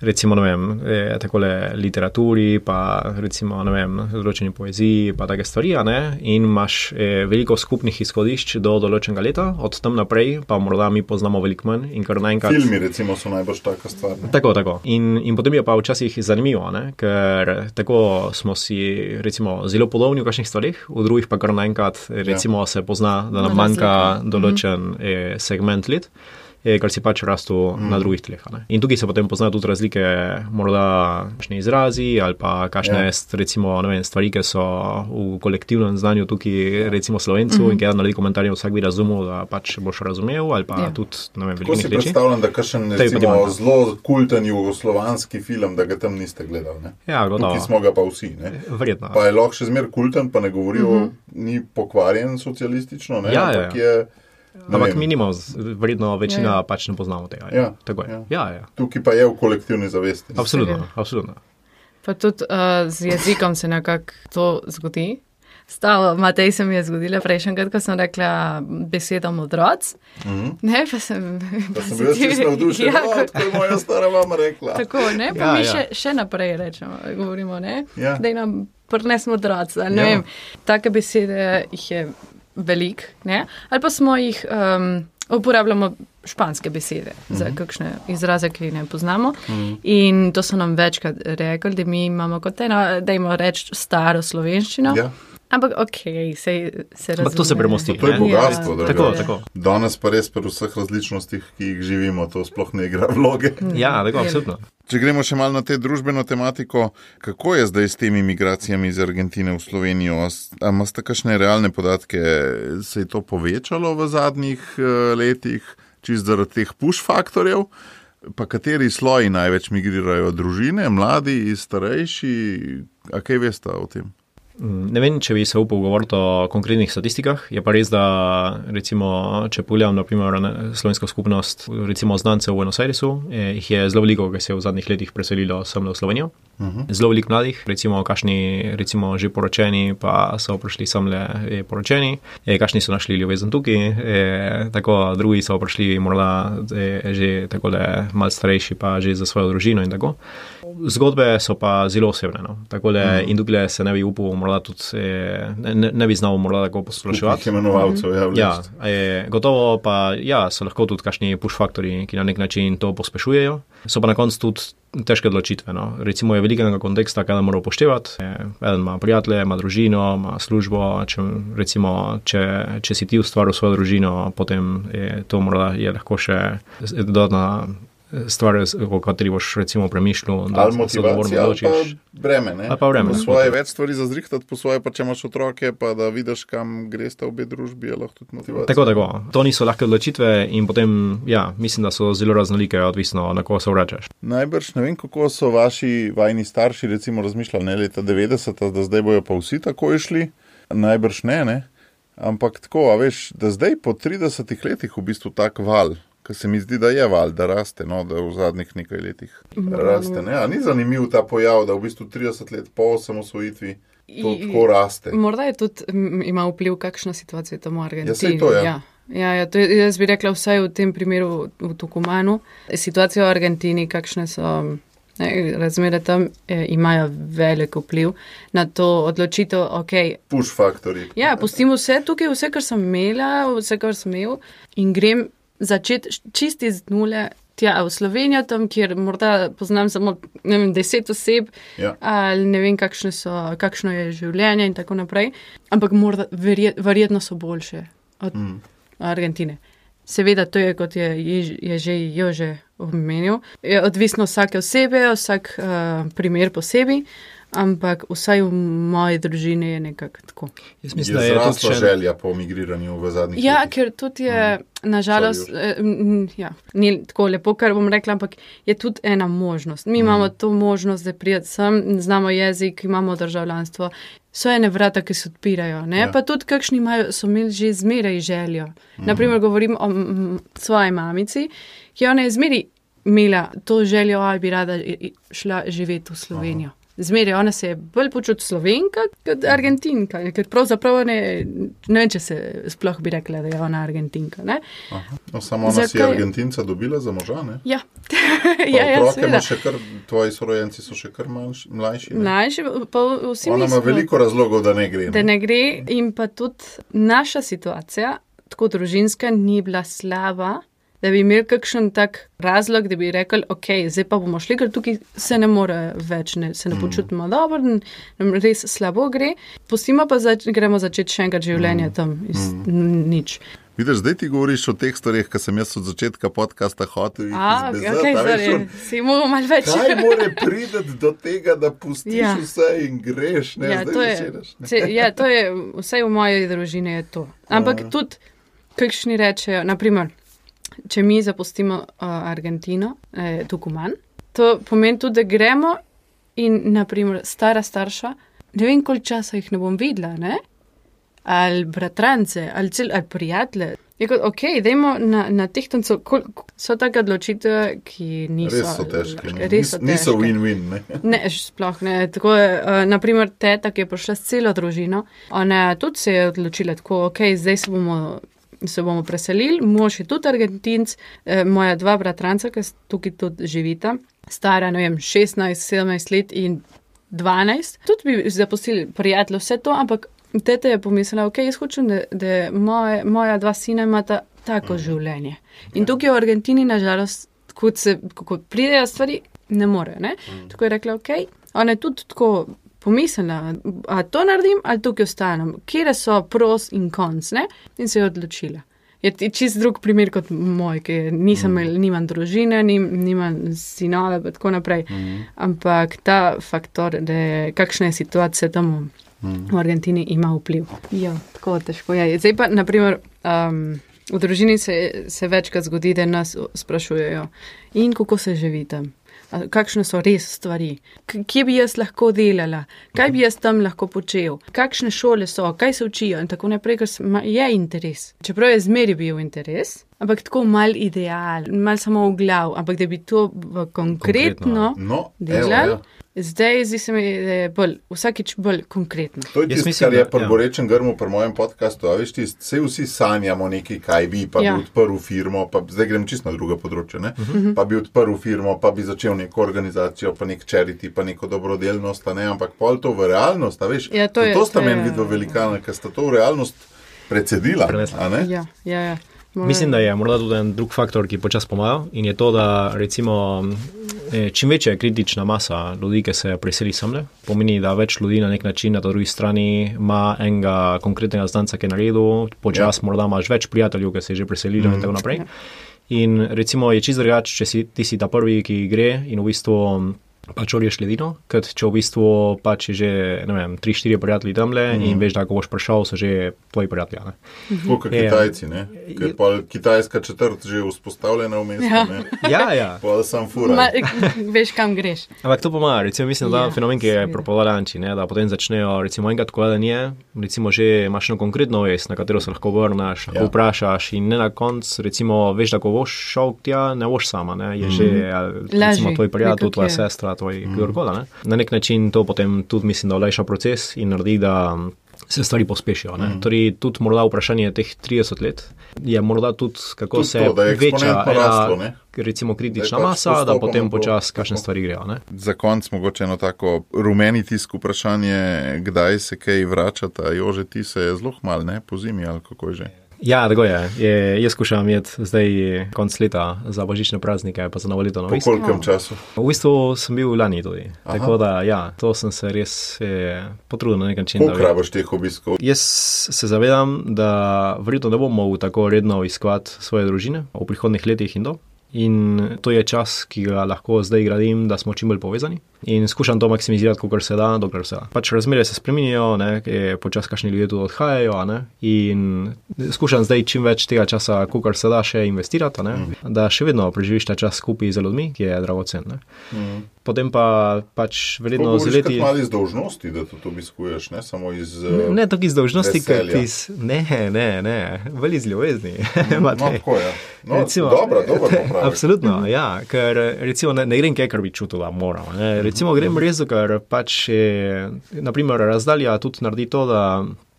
recimo, vem, e, takole literaturi, pa recimo, ne vem, določeni poeziji, pa take stvari, in imaš e, veliko skupnih izhodišč do določenega leta, od tam naprej pa morda mi poznamo veliko manj in kar naenkrat. Filmi, recimo, so najbolj taka stvar. Ne? Tako, tako. In, in potem je pa včasih zanimivo, ne? ker tako smo si, recimo, zelo podobni v kakšnih stvarih, v drugih pa kar naenkrat, recimo, ja. se pozna, da nam manjka določen mhm. e, segment let kar si pač rastel mm. na drugih tleh. In tukaj se potem poznajo tudi razlike, morda kakšne izrazi ali pa kakšne yeah. Ja. recimo, vem, stvari, ki so v kolektivnem znanju tukaj, recimo slovencu, mm -hmm. in ki je naredi komentarje, vsak bi razumel, da pač boš razumel ali pa yeah. Ja. tudi, ne vem, veliko. Si predstavljam, da kakšen recimo, zelo kulten jugoslovanski film, da ga tam niste gledali. Ne? Ja, gotovo. Tukaj smo ga pa vsi. Ne? Verjetno. Pa je lahko še zmer kulten, pa ne govorijo, mm -hmm. ni pokvarjen socialistično, ne? Ja, ja, ja. Ampak minimum, vredno večina ja. pač ne poznamo tega. Ja. Ja. Ja, ja. Tukaj pa je v kolektivni zavesti. Absolutno. Ja. absolutno. Pa tudi uh, z jezikom se nekako to zgodi. Stalo, Matej se mi je zgodila prejšnji, ko sem rekla besedo modroc. Mm -hmm. Ne, pa sem, pa sem bil čisto navdušen, ja, kot je moja stara mama rekla. Tako, ne, pa ja, mi ja. Še, še naprej rečemo, govorimo, ne, ja. da nam prnesemo modroc. Ja. Take besede jih je velik, ne? ali pa smo jih um, uporabljamo španske besede mm -hmm. za kakšne izraze, ki ne poznamo. Mm -hmm. In to so nam večkrat rekli, da mi imamo kot eno, da imamo reči staro slovenščino. Ja. Ampak, ok, se, se razumemo. To se premosti. To je bogatstvo. Ja. Tako, tako. Danes pa res pri vseh različnostih, ki jih živimo, to sploh ne igra vloge. Ja, tako, absolutno. Če gremo še malo na te družbeno tematiko, kako je zdaj s temi migracijami iz Argentine v Slovenijo? Ali imate kakšne realne podatke, se je to povečalo v zadnjih uh, letih, čist zaradi teh push faktorjev? Pa kateri sloji največ migrirajo? Družine, mladi, starejši? A kaj veste o tem? Ne vem, če bi se upal govoriti o konkretnih statistikah. Je pa res, da recimo, če pogledam na slovensko skupnost, recimo znancev v Buenos Airesu, eh, jih je zelo veliko, ki se je v zadnjih letih preselilo sem v Slovenijo. Uh mhm. -huh. Zelo veliko mladih, recimo, kašni, recimo že poročeni, pa so prišli sem le eh, poročeni, eh, kašni so našli ljubezen tukaj, eh, tako drugi so prišli morda eh, že tako le mal starejši, pa že za svojo družino in tako. Zgodbe so pa zelo osebne, no. tako mhm. -huh. in tukaj se ne bi upal morda tudi ne, ne bi znal morda tako posploševati. Imenovalcev, ja. Ja, je, gotovo pa ja, so lahko tudi kakšni push faktori, ki na nek način to pospešujejo. So pa na koncu tudi težke odločitve. No. Recimo je velikega konteksta, kaj mora upoštevati. Eden ima prijatelje, ima družino, ima službo. Če, recimo, če, če si ti ustvaril svojo družino, potem je to morda je lahko še dodatna stvar, o kateri boš recimo premišljal, da se lahko odločiš. Breme, ne? Pa breme. Po svoje več stvari za zrihtati, po svoje pa če imaš otroke, pa da vidiš, kam greš v obe družbi, je lahko tudi motivacija. Tako, tako. To niso lahke odločitve in potem, ja, mislim, da so zelo raznolike, odvisno na koga se vračaš. Najbrž ne vem, kako so vaši vajni starši recimo razmišljali, ne leta 90, da zdaj bojo pa vsi tako išli. Najbrž ne, ne. Ampak tako, veš, da zdaj po 30 letih v bistvu tak val Ker se mi zdi, da je val, da raste, no, da v zadnjih nekaj letih raste. Ne? Ni zanimiv ta pojav, da v bistvu 30 let po osamosvojitvi to I, tako raste. Morda je tudi ima vpliv, kakšna situacija tam v Argentini. Ja, to je. Ja. Ja, ja, to je, jaz bi rekla, vsaj v tem primeru v Tukumanu. Situacija v Argentini, kakšne so ne, razmere tam, eh, imajo velik vpliv na to odločitev. Okay. Push faktori. Ja, pustimo vse tukaj, vse, kar sem imela, vse, kar sem imel in grem začeti čisti z nule. Tja, v Slovenijo, tam, kjer morda poznam samo vem, deset oseb, ja. ali ne vem, so, kakšno je življenje, in tako naprej. Ampak morda, verjet, verjetno so boljše od mm. Argentine. Seveda, to je kot je, je, je že Jože omenil. Je odvisno vsake osebe, vsak uh, primer posebej ampak vsaj v moji družini je nekako tako. Jaz mislim, je da je to še... želja po migriranju v zadnjih letih. Ja, letih. ker tudi je, mm. nažalost, eh, ja, ni tako lepo, kar bom rekla, ampak je tudi ena možnost. Mi mm. imamo to možnost, da prijeti sem, znamo jezik, imamo državljanstvo. So ene vrata, ki se odpirajo. Ja. Pa tudi, kakšni imajo, so imeli že zmeraj željo. Mm. Naprimer, govorim o svoji mamici, ki ona je zmeraj imela to željo, ali bi rada šla živeti v Slovenijo. Aha. Zmeraj ona se je bolj počutila slovenka kot argentinka, ker pravzaprav ne, ne vem, če se sploh bi rekla, da je ona argentinka. No, samo ona Zakaj? si je argentinca dobila za moža. Ne? Ja, ja, ja kar, tvoji sorojenci so še kar manjši, mlajši. Mlajši, pa vsi. Ona ima veliko razlogov, da ne gre. Ne? Da ne gre in pa tudi naša situacija, tako družinska, ni bila slaba da bi imeli kakšen tak razlog, da bi rekli, ok, zdaj pa bomo šli, ker tukaj se ne more več, ne, se ne mm. počutimo dobro, nam res slabo gre. Pustimo pa, zač gremo začeti še enkrat življenje mm. tam iz mm. nič. Vidiš, zdaj ti govoriš o teh stvarih, ki sem jaz od začetka podcasta hotel izvedeti. Okay, zdaj, si mogel malo več. Kaj more priti do tega, da pustiš ja. vse in greš? Ne, ja, to je, če, ja, to je, vse v moji družini je to. Ampak Aha. tudi, kakšni rečejo, naprimer, če mi zapustimo uh, Argentino, eh, Tukuman, to pomeni tudi, da gremo in, naprimer, stara starša, ne vem, koliko časa jih ne bom videla, ne? ali bratrance, ali, cel, ali prijatelje. Je kot, ok, dajmo na, na teh tancu, so take odločitve, ki niso. Res so težke. Res so niso win-win. Ne, ne sploh ne. Tako je, uh, naprimer, teta, ki je prišla s celo družino, ona tudi se je odločila tako, ok, zdaj se bomo se bomo preselili, mož je tudi argentinc, eh, moja dva bratranca, ki tukaj tudi živita, stara, ne vem, 16, 17 let in 12. Tudi bi zapustili prijatelje, vse to, ampak tete je pomislila, ok, jaz hočem, da, da moje, moja dva sina imata tako življenje. In tukaj v Argentini, nažalost, kot, se, kot pridejo stvari, ne morejo. Ne? Tako je rekla, ok, ona je tudi tako pomislila, a to naredim, ali tukaj ostanem, kje so pros in konc, ne? in se je odločila. Je ti čist drug primer kot moj, ki nisem imel, nimam družine, nim, nimam sinove in tako naprej. Ampak ta faktor, da je kakšna je situacija tam v Argentini, ima vpliv. Ja, tako težko je. Zdaj pa, naprimer, um, v družini se, se večkrat zgodi, da nas sprašujejo, in kako se živi tam. Kakšne so res stvari, kje bi jaz lahko delala, kaj bi jaz tam lahko počel, kakšne šole so, kaj se učijo? In tako naprej, ker je interes. Čeprav je zmeri bil interes, ampak tako mal ideal, mal samo v glav, ampak da bi to v konkretno, No, evo, delali, ja. Zdaj zdi se mi, da je bolj, vsakič bolj konkretno. To je Jaz tisto, mislim, kar je pri ja. grmu, pri mojem podkastu. Veš, tist, vse vsi sanjamo nekaj, kaj bi, pa Ja. bi odprl firmo, pa zdaj grem čisto na drugo področje. Uh Mhm. -huh. Pa bi odprl firmo, pa bi začel neko organizacijo, pa nek charity, pa neko dobrodelnost, ne, ampak pol to v realnost, a veš. Ja, to je- to sta meni vidva velikana, ker sta to v realnost precedila. Ne? Ja, ja, ja. Mislim, da je morda tudi en drug faktor, ki počasi pomaga in je to, da recimo, čim večja je kritična masa ljudi, ki se preseli samle, pomeni, da več ljudi na nek način na drugi strani ima enega konkretnega znanca, ki je naredil, počasi ja. morda imaš več prijateljev, ki se je že preselili mm. in tako naprej. In recimo je čisto drugače, če si ti si ta prvi, ki gre in v bistvu pač oriješ ledino, kot če v bistvu pač je že, ne vem, tri, štiri prijatelji tamle mm. in veš, da ko boš prišel, so že tvoji prijatelji. Tako kot Ja. Kitajci, ne? Ker je pol kitajska četrt že vzpostavljena v mestu, Ja. ne? Ja, ja. Pol sam fura. Ma, veš, kam greš. Ampak to pomaga, recimo, mislim, da Ja, ja, fenomen, ki je seveda. propagandantski, da potem začnejo, recimo, enkrat, ko da nije, recimo, že imaš eno konkretno vest, na katero se lahko vrneš, lahko Ja. ja. vprašaš in ne na koncu, recimo, veš, da ko boš šel tja, ne boš sama, ne, je že, ali, recimo, Lažje, tvoj prijatelj, tvoja sestra, tvoj mm. kdorkoli, ne. Na nek način to potem tudi, mislim, da olajša proces in naredi, da se stvari pospešijo. Mm. Torej, tudi morda vprašanje teh 30 let je morda tudi, kako Tudi se to, da je veča raslo, ne. recimo kritična pač masa, da potem počasi kakšne stvari grejo. Ne? Za konec mogoče eno tako rumeni tisk vprašanje, kdaj se kaj vračata, jože ti se je zelo hmal, ne, po zimi ali kako je že. Ja, tako je. je jaz skušam imeti zdaj konc leta za božične praznike, pa za novo leto na Po Visku. kolikem času? V bistvu sem bil lani tudi. Aha. Tako da, ja, to sem se res eh, potrudil na nek način. Koliko bi- rabaš teh obiskov? Jaz se zavedam, da verjetno ne bom mogel tako redno iskovati svoje družine v prihodnih letih in do. In to je čas, ki ga lahko zdaj gradim, da smo čim bolj povezani. In skušam to maksimizirati, kot se da, dokler se da. Pač razmere se je počasi kašni ljudje tudi odhajajo. Ne, in skušam zdaj čim več tega časa, kot se da, še investirati, ne, mm. da še vedno preživiš ta čas skupaj z ljudmi, ki je dragocen. ne. Mm. Potem pa pač verjetno z leti. malo iz dolžnosti, da to obiskuješ, ne samo iz. eh, Ne tako iz dolžnosti, kot iz. Ne, ne, ne, veli iz ljubezni. No, tako je. No, Recimo- dobro, dobro. Absolutno, ja, ker recimo ne, ne grem kaj, kar bi čutil, da moram. Ne. Recimo grem res, ker pač je, naprimer, razdalja tudi naredi to, da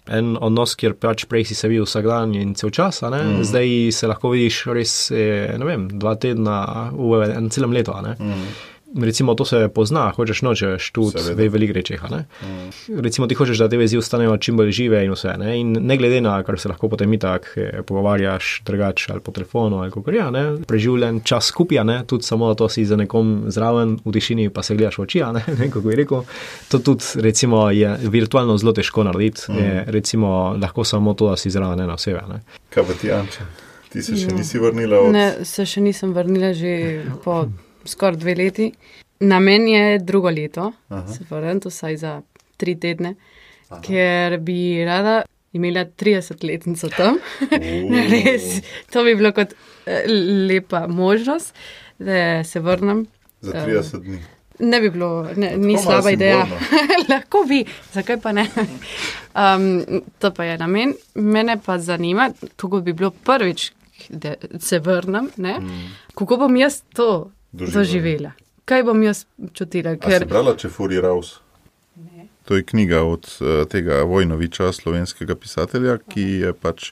en odnos, kjer pač prej si se videl vsak dan in cel čas, ne, mm. zdaj se lahko vidiš res, eh, ne vem, dva tedna v enem celem letu. a Ne. Mm. Recimo, to se pozna, hočeš nočeš tudi Seveda. v velikih rečeh. a Ne? Recimo, ti hočeš, da te vezi ostanejo čim bolj žive in vse. Ne? In ne glede na, kar se lahko potem itak eh, pogovarjaš, drugače ali po telefonu ali kako ja, ne, preživljen čas skupaj, ne, tudi samo to si za nekom zraven v tišini, pa se gledaš v oči, ne, ne kako bi rekel. To tudi recimo, je virtualno zelo težko narediti, mm. je recimo lahko samo to, da si zraven ena oseba. ne. Kaj pa ti, Anče? Ti se še Ja. nisi vrnila od Ne, se še nisem vrnila že po skoraj dve leti. Namen je drugo leto, Aha. se vrnem, vsaj za tri tedne, Aha. ker bi rada imela 30-letnico tam. Res, to bi bilo kot eh, lepa možnost, da se vrnem. za 30 dni. Ne bi bilo, ne, ni slaba ideja. Lahko bi, zakaj pa ne? Um, to pa je namen. Mene pa zanima, tako bi bilo prvič, da se vrnem, ne? kako bom jaz to Doživela. doživela. Kaj bom jaz čutila? A si Ker, brala Čefuri Raus? To je knjiga od uh, tega Vojnoviča, slovenskega pisatelja, ki je pač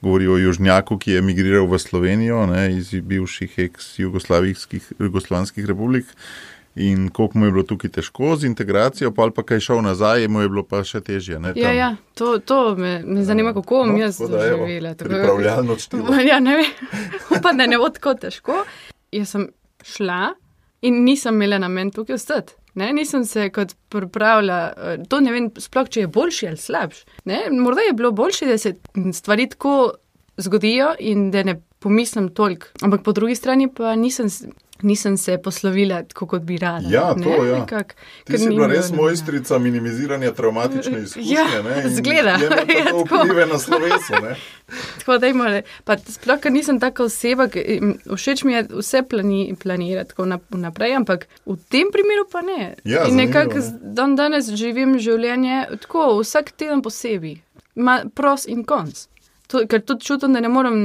govori o južnjaku, ki je emigriral v Slovenijo ne, iz bivših ex-jugoslovanskih republik In koliko mu je bilo tukaj težko z integracijo, pa ali pa kaj šel nazaj, mu je bilo pa še težje. Ne, Ja, tam. ja, to, to me, me zanima, kako bom No, jaz doživela. tako- Pripravljalno čtivo. Ja, ne vem, upam, da ne bo tako težko. Jaz sem šla in nisem imela namen tukaj ostati. Ne, nisem se kot pripravila, eh, to ne vem, sploh če je boljši ali slabši. Morda je bilo boljše, da se stvari tako zgodijo in da ne pomislim toliko. Ampak po drugi strani pa nisem, nisem se poslovila tako, kot bi rada. Ja, to, ne, ja. Ti si bila res mojstrica minimiziranja travmatične izkušnje. Ja, ne, in zgleda. Ja, tako. vplive na slovesu. ne. Tako da ima, pa sploh, ker nisem taka oseba, ki, všeč mi je vse plani, planirati tako nap- vnaprej, ampak v tem primeru pa ne. Ja, In nekako ne. dan danes živim življenje tako, vsak teden posebej, ima pros in konc. To, ker tudi čutim, da ne morem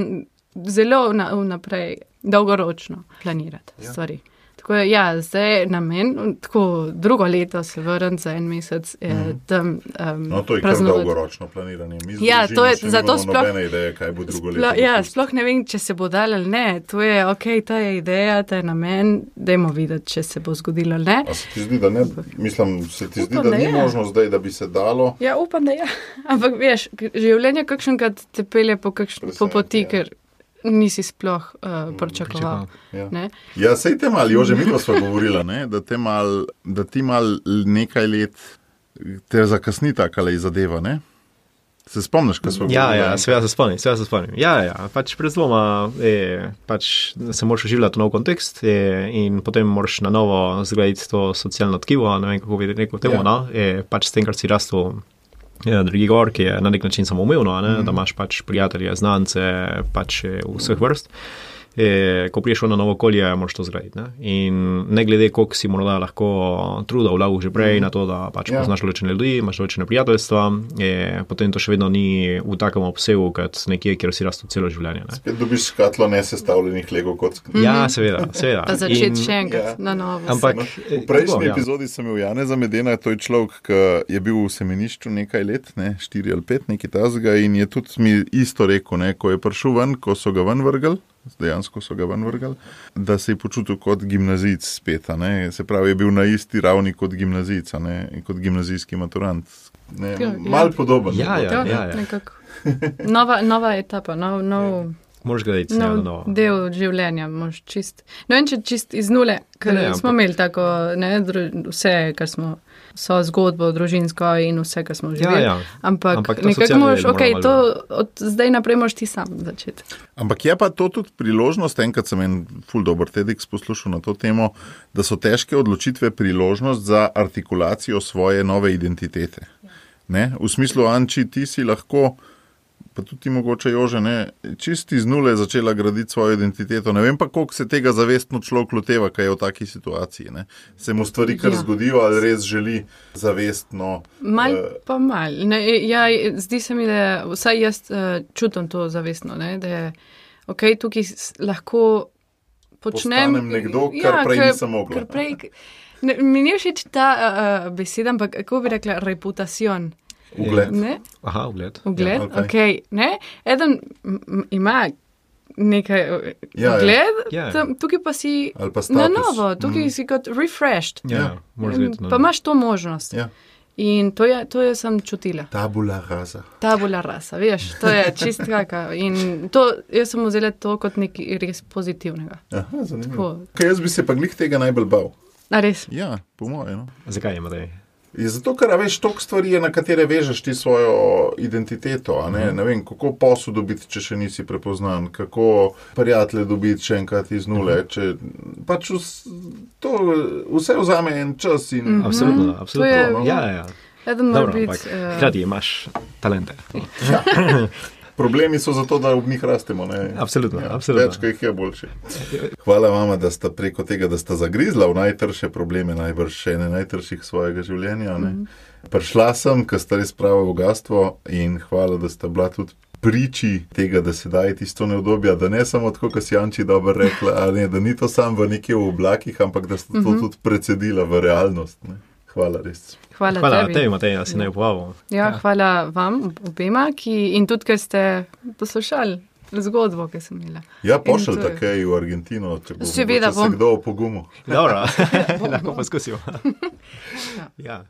zelo na- vnaprej, dolgoročno planirati Ja. ja. stvari. Tako je, ja, zdaj namen, tako drugo leto se vrnem za en mesec eh, tam um, No, to je kar dolgoročno planiranje. Mi Ja, to je- zato sploh- nobene ideje, kaj bo drugo leto. Sploh, ja, dopustilo. sploh ne vem, če se bo dal ali ne. To je ok, ta je ideja, ta je namen, dajmo videti, če se bo zgodilo ali ne. A se ti zdi, da ne? Mislim, se ti zdi, Upam, da da ni je. možno zdaj, da bi se dalo. Ja, upam, da je. Ampak veš, življenje kakšenkrat te pelje po, kakšn, po poti, ja. ker nisi sploh uh, pričakoval. Ja. Ne? Ja, sej te mal, Jože, mi smo govorili, ne, da, te mal, da ti mal nekaj let te zakasni taka le zadeva. Ne? Se spomniš, kaj smo Ja, govorili? ja, seveda se spomnim, seveda se spomnim. Ja, ja, pač pred zloma je, pač se moraš vživljati v nov kontekst je, in potem moraš na novo zgraditi to socialno tkivo, ne vem kako bi rekel temu, Ja. ja. no, je, pač s tem, kar si rastel. Ja, drugi gor, ki je na nek način samoumevno, ne, mm. da imaš pač prijatelje, znance, pač eh, vseh vrst. E, ko priješ v eno novo okolje, moraš to zgraditi. Ne? In ne glede, koliko si morda lahko truda vlagal že prej mm. na to, da pač Ja. ja. poznaš določene ljudi, imaš določene prijateljstva, je, potem to še vedno ni v takem obsegu, kot nekje, kjer si rastel celo življenje. Ne? Spet dobiš škatlo nesestavljenih lego kock. Ja, seveda, seveda. Pa začeti še enkrat ja. ja. na novo. Ampak- No, eh, v prejšnji tako, ja. epizodi sem imel Jana Zamedena, to je človek, ki je bil v semenišču nekaj let, ne, štiri ali pet, nekaj tasga in je tudi mi isto rekel, ne, ko je prišel ven, ko so ga ven vrgli. Dejansko so ga ven vrgli, da se je počutil kot gimnazijc spet. a Ne? Se pravi, je bil na isti ravni kot gimnazijc, a ne? in kot gimnazijski maturant. Ne, Ja, ja. Mal podoben. Ja, je ja, bilo. ja, ja. nekako. Nova, nova etapa, nov, nov, Moraš gledati nov na novo. del življenja. moraš Čist, no, in če čist iz nule, ker Ne, ne, ampak- smo imeli tako, ne, dru, vse, kar smo, so zgodbo družinsko in vse, kar smo Ja, živeli. ja. Ampak, Ampak Ampak nekako moraš, ok, to od zdaj naprej moraš ti sam začeti. Ampak je pa to tudi priložnost, enkrat sem en ful dobr TEDx poslušal na to temo, da so težke odločitve priložnost za artikulacijo svoje nove identitete. Ne? V smislu, Anči, ti si lahko, pa tudi mogoče Jože, ne, čisti z nule začela graditi svojo identiteto. Ne vem pa, koliko se tega zavestno človek loteva, kaj je v taki situaciji. Ne? Se mu stvari kar Ja. zgodijo ali res želi zavestno. Mal eh, pa mal. Ne, ja, zdi se mi, da vsaj jaz uh, čutim to zavestno, ne, da je ok, tukaj lahko počnem. Postanem nekdo, kar prej ker- nisem mogla. ker Prej, ne, mi ni všeč ta uh, beseda, ampak kako bi rekla, reputacijon. Ugled. Ne? Aha, ugled. Ugled, ali ja, kaj? okay, ne. Eden ima nekaj Ja, ja, ja. ugled, Ja, ja. tam, tukaj pa si pa na status. novo, tukaj Mm. si kot refreshed. Ja, ja. na Pa imaš to možnost. Ja. In to, je, to je sem čutila. Tabula rasa. Tabula rasa, veš, to je čist kaka. In to, jaz sem vzela to kot nekaj res pozitivnega. Aha, zanimivo. Tako. Kaj jaz bi se pa glih tega najbolj bal? A res? Ja, po mojem. No. Zakaj je Matej? Je zato, ker a veš, toliko stvari na katere vežeš ti svojo identiteto. a Ne? ne vem, kako posel dobiti, če še nisi prepoznan, kako prijatelje dobiti še enkrat iz nule. Če, pač vs, to vse vzame en čas in Mhm. Absolutno, To absolutno. je- Ja, ja, ja. Eden mora Dobro, biti. ampak eh, hkrati imaš talente. problemi so zato, da ob njih rastemo. Ne? Absolutno, Ja, absolutno. Več, kot jih je boljše. Hvala vama, da ste preko tega, da ste zagrizla v najtrše probleme, najbrž ene najtrših svojega življenja. Mm -hmm. Prišla sem, ker ste res pravo bogatstvo in hvala, da ste bila tudi. Priči tega, da se daje tisto neodobje, da ne samo tako, kot si Janči dobro rekla, a ne, da ni to samo v nekje v oblakih, ampak da ste to mm -hmm. tudi precedila v realnost. Ne. Hvala res. Hvala, Hvala tebi. tebi, Matej, da si ne upoval. Ja, hvala vam obema, ki, in tudi, ker ste poslušali zgodbo, ki sem imela. Ja, pošljite kaj v Argentino, če bo Seveda mogoče se bom. kdo opogumo. Dobro, lahko poskusimo. ja.